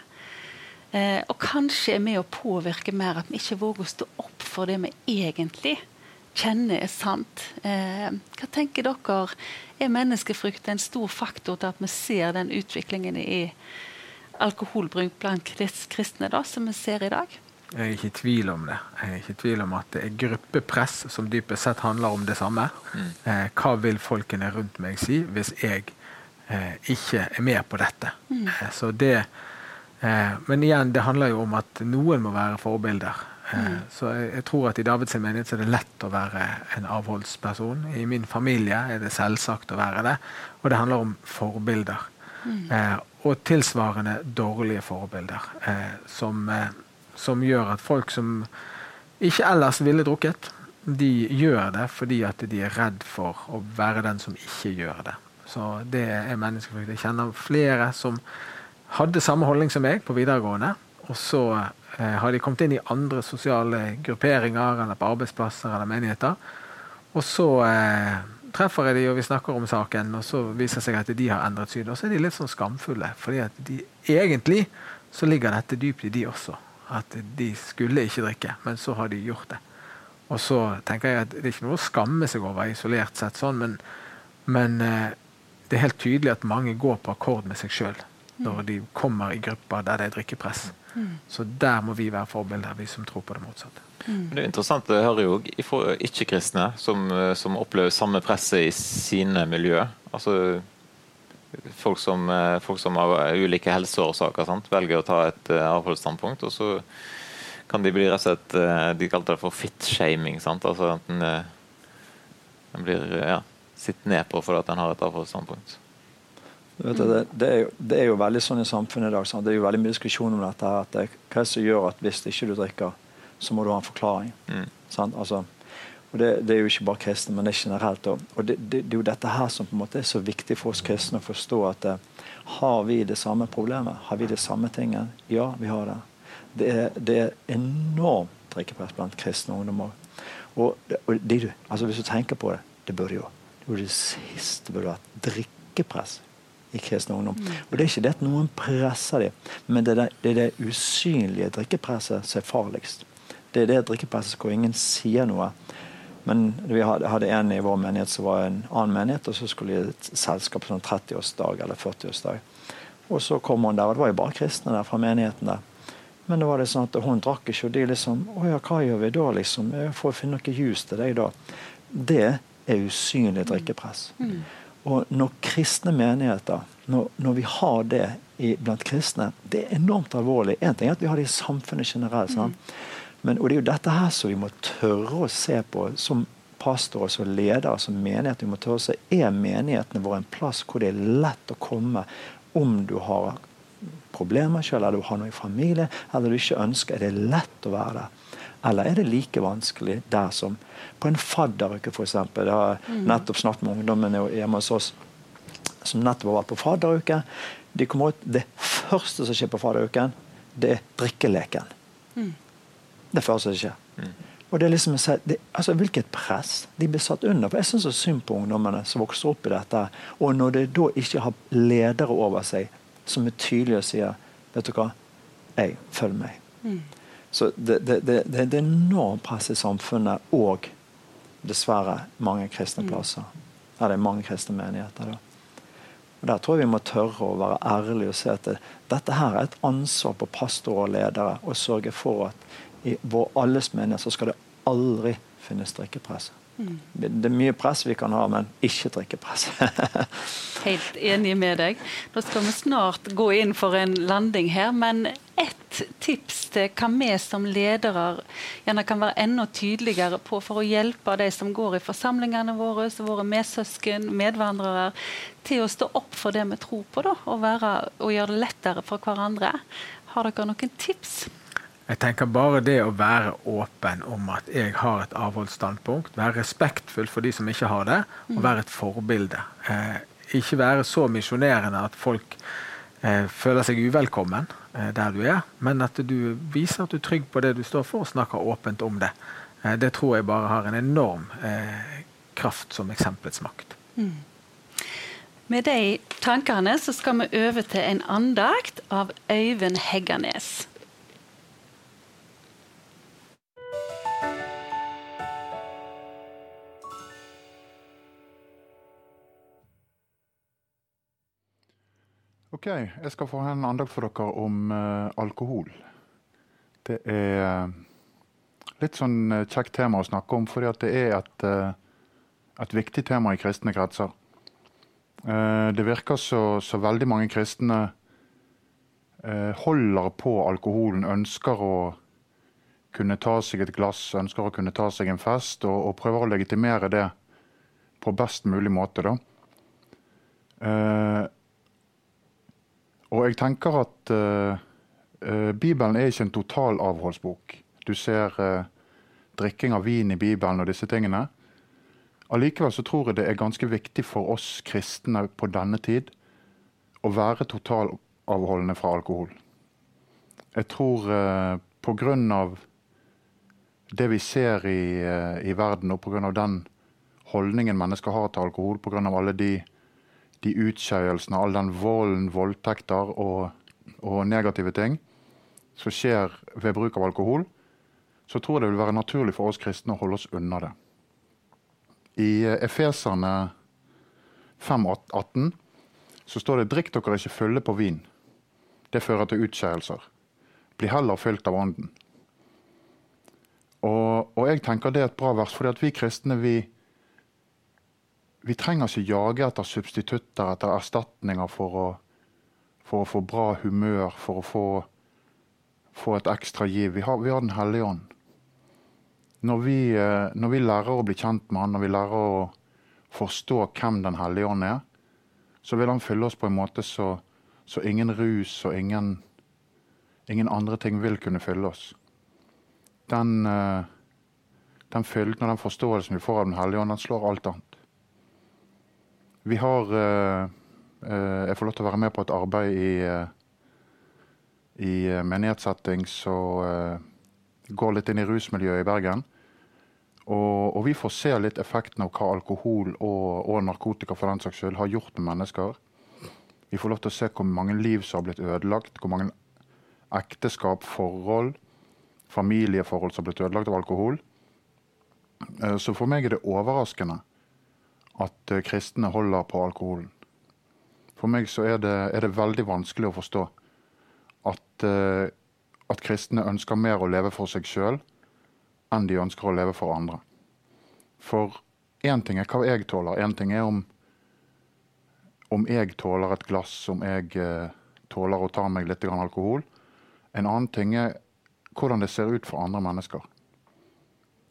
Eh, og kanskje er med å påvirke mer at vi ikke våger å stå opp for det vi egentlig kjenner er sant. Eh, hva tenker dere? Er menneskefrykt en stor faktor til at vi ser den utviklingen i alkoholbruk blant kristne da, som vi ser i dag? Jeg er ikke i tvil om det. Jeg er ikke i tvil om at det er gruppepress som dypest sett handler om det samme. Mm. Eh, hva vil folkene rundt meg si hvis jeg eh, ikke er med på dette? Mm. Eh, så det men igjen, det handler jo om at noen må være forbilder. Eh, mm. Så jeg, jeg, tror at i Davids menighet er det lett å være en avholdsperson. I min familie er det selvsagt å være det. Og det handler om forbilder. Mm. Eh, og tilsvarende dårlige forbilder. Eh, som, eh, som, gjør at folk som ikke ellers ville drukket, de gjør det fordi at de er redd for å være den som ikke gjør det. Så det er menneskefrykt. Jeg kjenner flere som hadde samme holdning som meg på videregående. Og så eh, har de kommet inn i andre sosiale grupperinger eller på arbeidsplasser eller menigheter. Og så eh, treffer jeg de, og vi snakker om saken, og så viser det seg at de har endret syn. Og så er de litt sånn skamfulle, fordi at de, egentlig så ligger dette dypt i de også. At de skulle ikke drikke, men så har de gjort det. Og så tenker jeg at det er ikke noe å skamme seg over isolert sett, sånn, men, men eh, det er helt tydelig at mange går på akkord med seg sjøl når de kommer i grupper der det er drikkepress. Mm. Så der må vi være forbilder, vi som tror på det motsatte. Mm. Det er interessant, Jeg hører jo fra ikke-kristne som, som, opplever samme presset i sine miljø. Altså folk som, folk som av ulike helseårsaker sant? velger å ta et uh, avholdsstandpunkt. Og så kan de bli rett og slett De kalte det for fit-shaming. Altså at en, en blir ja, sitt ned på fordi en har et avholdsstandpunkt. Du, det, det, er jo, det, er jo, veldig sånn i samfunnet i dag. Sant? Det er jo veldig mye diskusjon om dette. at det, Hva som gjør at hvis ikke du drikker, så må du ha en forklaring. Mm. Altså, og det, det, er jo ikke bare kristne, men det er generelt. Og, og det, det, er jo dette her som på en måte er så viktig for oss kristne å forstå at uh, har vi det samme problemet? Har vi det samme tinget? Ja, vi har det. Det er, det er enormt drikkepress blant kristne ungdommer. Og, og det, altså hvis du tenker på det, det burde jo det, burde det siste burde vært drikkepress i kristen ungdom. Og Det er ikke det at noen presser dem, men det er det, det, er det usynlige drikkepresset som er farligst. Det er det drikkepresset hvor ingen sier noe. Men vi hadde en i vår menighet som var en annen menighet, og så skulle de et selskap sånn 30-årsdag eller 40-årsdag. Og så kom hun der, og det var jo bare kristne der fra menigheten der. Men det var det sånn at hun drakk ikke, og de liksom Å ja, hva gjør vi da, liksom? Jeg får finne noe juice til deg, da. Det er usynlig drikkepress. Mm. Og når kristne menigheter, når, når vi har det i, blant kristne, det er enormt alvorlig. Én ting er at vi har det i samfunnet generelt. Mm. Men, og det er jo dette her som vi må tørre å se på som pastorer, som ledere, som menighet. Vi må tørre å se Er menighetene våre en plass hvor det er lett å komme om du har problemer selv, eller du har noe i familie, eller du ikke ønsker, er det lett å være der? Eller er det like vanskelig der som på en fadderuke, f.eks.? Jeg har mm. nettopp snakket med ungdommene hjemme hos oss som nettopp har vært på fadderuke. De kommer ut, Det første som skjer på fadderuken, det er drikkeleken. Mm. Det første som skjer. Mm. Og det er liksom, det, altså Hvilket press de blir satt under. For Jeg syns så synd på ungdommene som vokser opp i dette. Og når de da ikke har ledere over seg som er tydelige og sier Vet du hva, jeg følger meg. Mm. Så det, det, det, det, er enormt press i samfunnet og dessverre mange kristne mm. plasser. Ja, det er mange kristne menigheter. da. Og Der tror jeg vi må tørre å være ærlige og se at dette her er et ansvar på pastorer og ledere å sørge for at i vår alles menighet så skal det aldri finnes drikkepress. Det er mye press vi kan ha, men ikke drikkepress. Helt enig med deg. Nå skal vi snart gå inn for en landing her, men ett tips til hva vi som ledere gjerne kan være enda tydeligere på for å hjelpe de som går i forsamlingene våre, våre medsøsken, medvandrere, til å stå opp for det vi tror på, da, og, være, og gjøre det lettere for hverandre. Har dere noen tips? Jeg tenker bare det å være åpen om at jeg har et avholdsstandpunkt, være respektfull for de som ikke har det, og mm. være et forbilde. Eh, ikke være så misjonerende at folk eh, føler seg uvelkommen eh, der du er, men at du viser at du er trygg på det du står for, og snakker åpent om det. Eh, det tror jeg bare har en enorm eh, kraft som eksempelets makt. Mm. Med de tankene så skal vi over til en andakt av Øyvind Hegganes. Ok, jeg skal få en andakt for dere om uh, alkohol. Det er uh, litt sånn uh, kjekt tema å snakke om, fordi det er et, et, viktig tema i kristne kretser. det virker så, så, veldig mange kristne holder på alkoholen, ønsker å kunne ta seg et glass, ønsker å kunne ta seg en fest, og, og prøver å legitimere det på best mulig måte. da. Og jeg tenker at uh, uh, Bibelen er ikke en totalavholdsbok. Du ser uh, drikking av vin i Bibelen og disse tingene. Allikevel så tror jeg det er ganske viktig for oss kristne på denne tid å være totalavholdende fra alkohol. Jeg tror uh, pga. det vi ser i, i verden, og pga. den holdningen mennesker har til alkohol, pga. alle de de utskeielsene, all den volden, voldtekter og, og, negative ting som skjer ved bruk av alkohol, så tror jeg det vil være naturlig for oss kristne å holde oss unna det. I Efeserne 5,18 så står det 'drikk dere ikke fulle på vin'. Det fører til utskeielser. Bli heller fylt av Ånden. Og, og, jeg tenker det er et bra vers, fordi at vi kristne vi, vi trenger ikke jage etter substitutter, etter erstatninger for å, for å få bra humør, for å få, få et ekstra giv. Vi har, vi har Den hellige ånd. Når vi, eh, når vi, lærer å bli kjent med han, når vi lærer å forstå hvem Den hellige ånd er, så vil han fylle oss på en måte så, så ingen rus og ingen, ingen, andre ting vil kunne fylle oss. Den, eh, den fylden og den forståelsen vi får av Den hellige ånd, den slår alt annet. Vi har eh, eh, Jeg får lov til å være med på et arbeid i, eh, i menighetssetting som går litt inn i rusmiljøet i Bergen. Og, og, vi får se litt effekten av hva alkohol og, og, narkotika for den saks skyld har gjort med mennesker. Vi får lov til å se hvor mange liv som har blitt ødelagt, hvor mange ekteskap, forhold, familieforhold som har blitt ødelagt av alkohol. Så for meg er det overraskende at uh, kristne holder på alkoholen. For meg så er det, er det veldig vanskelig å forstå at, uh, at, kristne ønsker mer å leve for seg sjøl enn de ønsker å leve for andre. For én ting er hva jeg tåler, én ting er om, om jeg tåler et glass, om jeg uh, tåler å ta meg litt alkohol. En annen ting er hvordan det ser ut for andre mennesker.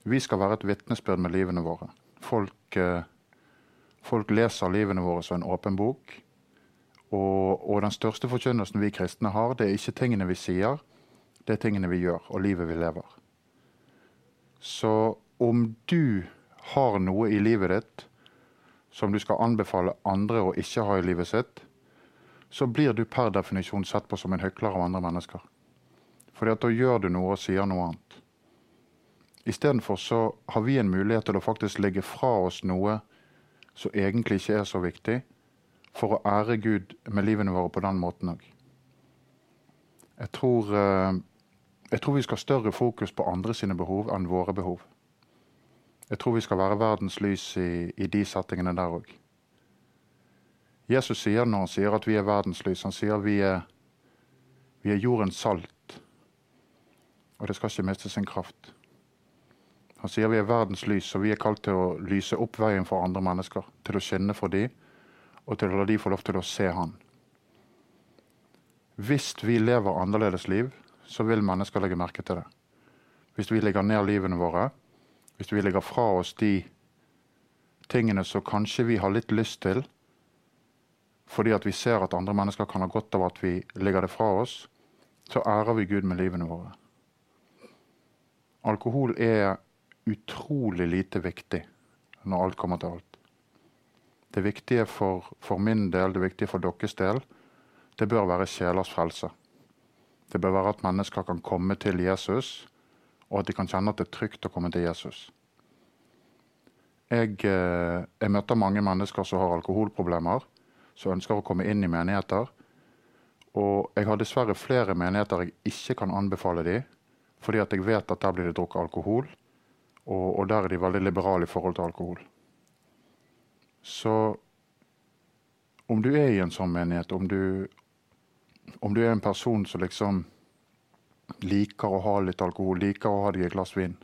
Vi skal være et vitnesbyrd med livene våre. Folk, uh, folk leser livene våre som en åpen bok. Og, og, den største forkynnelsen vi kristne har, det er ikke tingene vi sier, det er tingene vi gjør, og livet vi lever. Så om du har noe i livet ditt som du skal anbefale andre å ikke ha i livet sitt, så blir du per definisjon sett på som en hykler av andre mennesker. Fordi at da gjør du noe og sier noe annet. Istedenfor så har vi en mulighet til å faktisk legge fra oss noe som egentlig ikke er så viktig, for å ære Gud med livene våre på den måten òg. Jeg, eh, jeg, tror vi skal ha større fokus på andre sine behov enn våre behov. Jeg tror vi skal være verdens lys i, i de settingene der òg. Jesus sier når han sier at vi er verdens lys, han sier vi er, vi er jordens salt. Og det skal ikke miste sin kraft. Han sier vi er verdens lys, og vi er kalt til å lyse opp veien for andre mennesker. Til å skinne for dem og til å la de få lov til å se Han. Hvis vi lever annerledes liv, så vil mennesker legge merke til det. Hvis vi legger ned livene våre, hvis vi legger fra oss de tingene som kanskje vi har litt lyst til, fordi at vi ser at andre mennesker kan ha godt av at vi legger det fra oss, så ærer vi Gud med livene våre. Alkohol er utrolig lite viktig når alt kommer til alt. Det viktige for, for, min del, det viktige for deres del, det bør være sjelers frelse. Det bør være at mennesker kan komme til Jesus, og at de kan kjenne at det er trygt å komme til Jesus. Jeg, eh, jeg møter mange mennesker som har alkoholproblemer, som ønsker å komme inn i menigheter. Og jeg har dessverre flere menigheter jeg ikke kan anbefale dem, fordi at jeg vet at der blir det drukket alkohol, og, og der er de veldig liberale i forhold til alkohol. Så om du er i en sånn menighet, om du, om du er en person som liksom liker å ha litt alkohol, liker å ha deg et glass vin,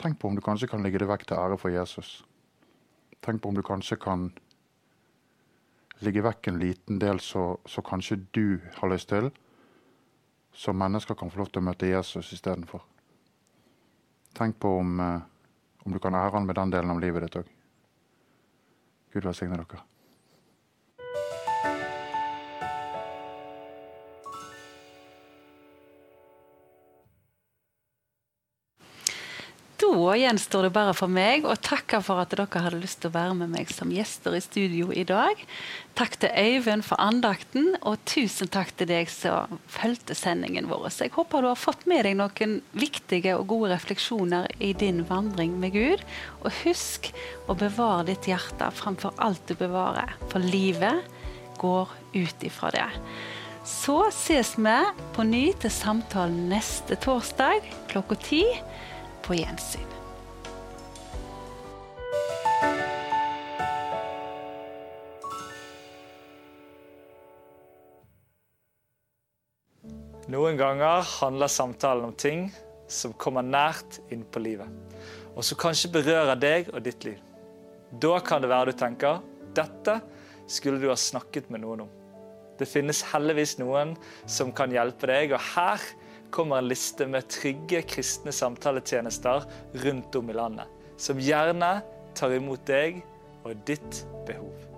tenk på om du kanskje kan legge det vekk til ære for Jesus. Tenk på om du kanskje kan ligge vekk en liten del så, så kanskje du har lyst til, så mennesker kan få lov til å møte Jesus istedenfor. Tenk på om, eh, om du kan ære han med den delen av livet ditt òg. Gud velsigne dere. Da gjenstår det bare for meg å takke for at dere hadde lyst til å være med meg som gjester i studio i dag. Takk til Øyvind for andakten, og tusen takk til deg som fulgte sendingen vår. Så jeg håper du har fått med deg noen viktige og gode refleksjoner i din vandring med Gud. Og husk å bevare ditt hjerte framfor alt du bevarer, for livet går ut ifra det. Så ses vi på ny til samtalen neste torsdag klokka ti på gjensyn. Noen ganger handler samtalen om ting som kommer nært inn på livet, og som kanskje berører deg og ditt liv. Da kan det være du tenker dette skulle du ha snakket med noen om. Det finnes heldigvis noen som kan hjelpe deg, og her kommer en liste med trygge kristne samtaletjenester rundt om i landet, som gjerne tar imot deg og ditt behov.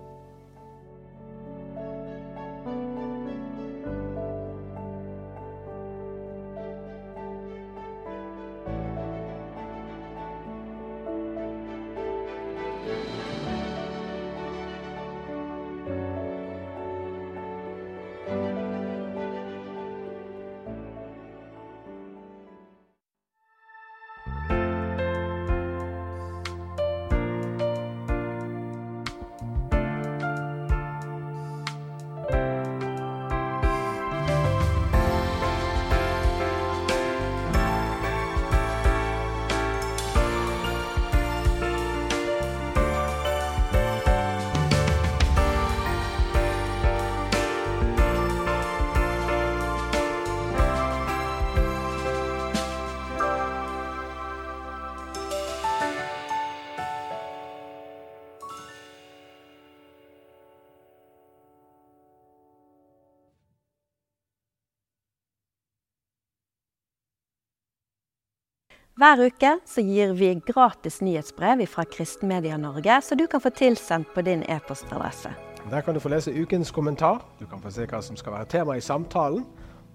Hver uke så gir vi gratis nyhetsbrev fra Kristenmedia Norge, så du kan få tilsendt på din e-postadresse. Der kan du få lese ukens kommentar, du kan få se hva som skal være tema i samtalen,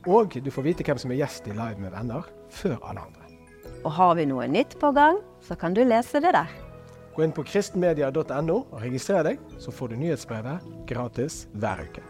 og du får vite hvem som er gjest i Live med venner før alle andre. Og har vi noe nytt på gang, så kan du lese det der. Gå inn på kristenmedia.no og registrer deg, så får du nyhetsbrevet gratis hver uke.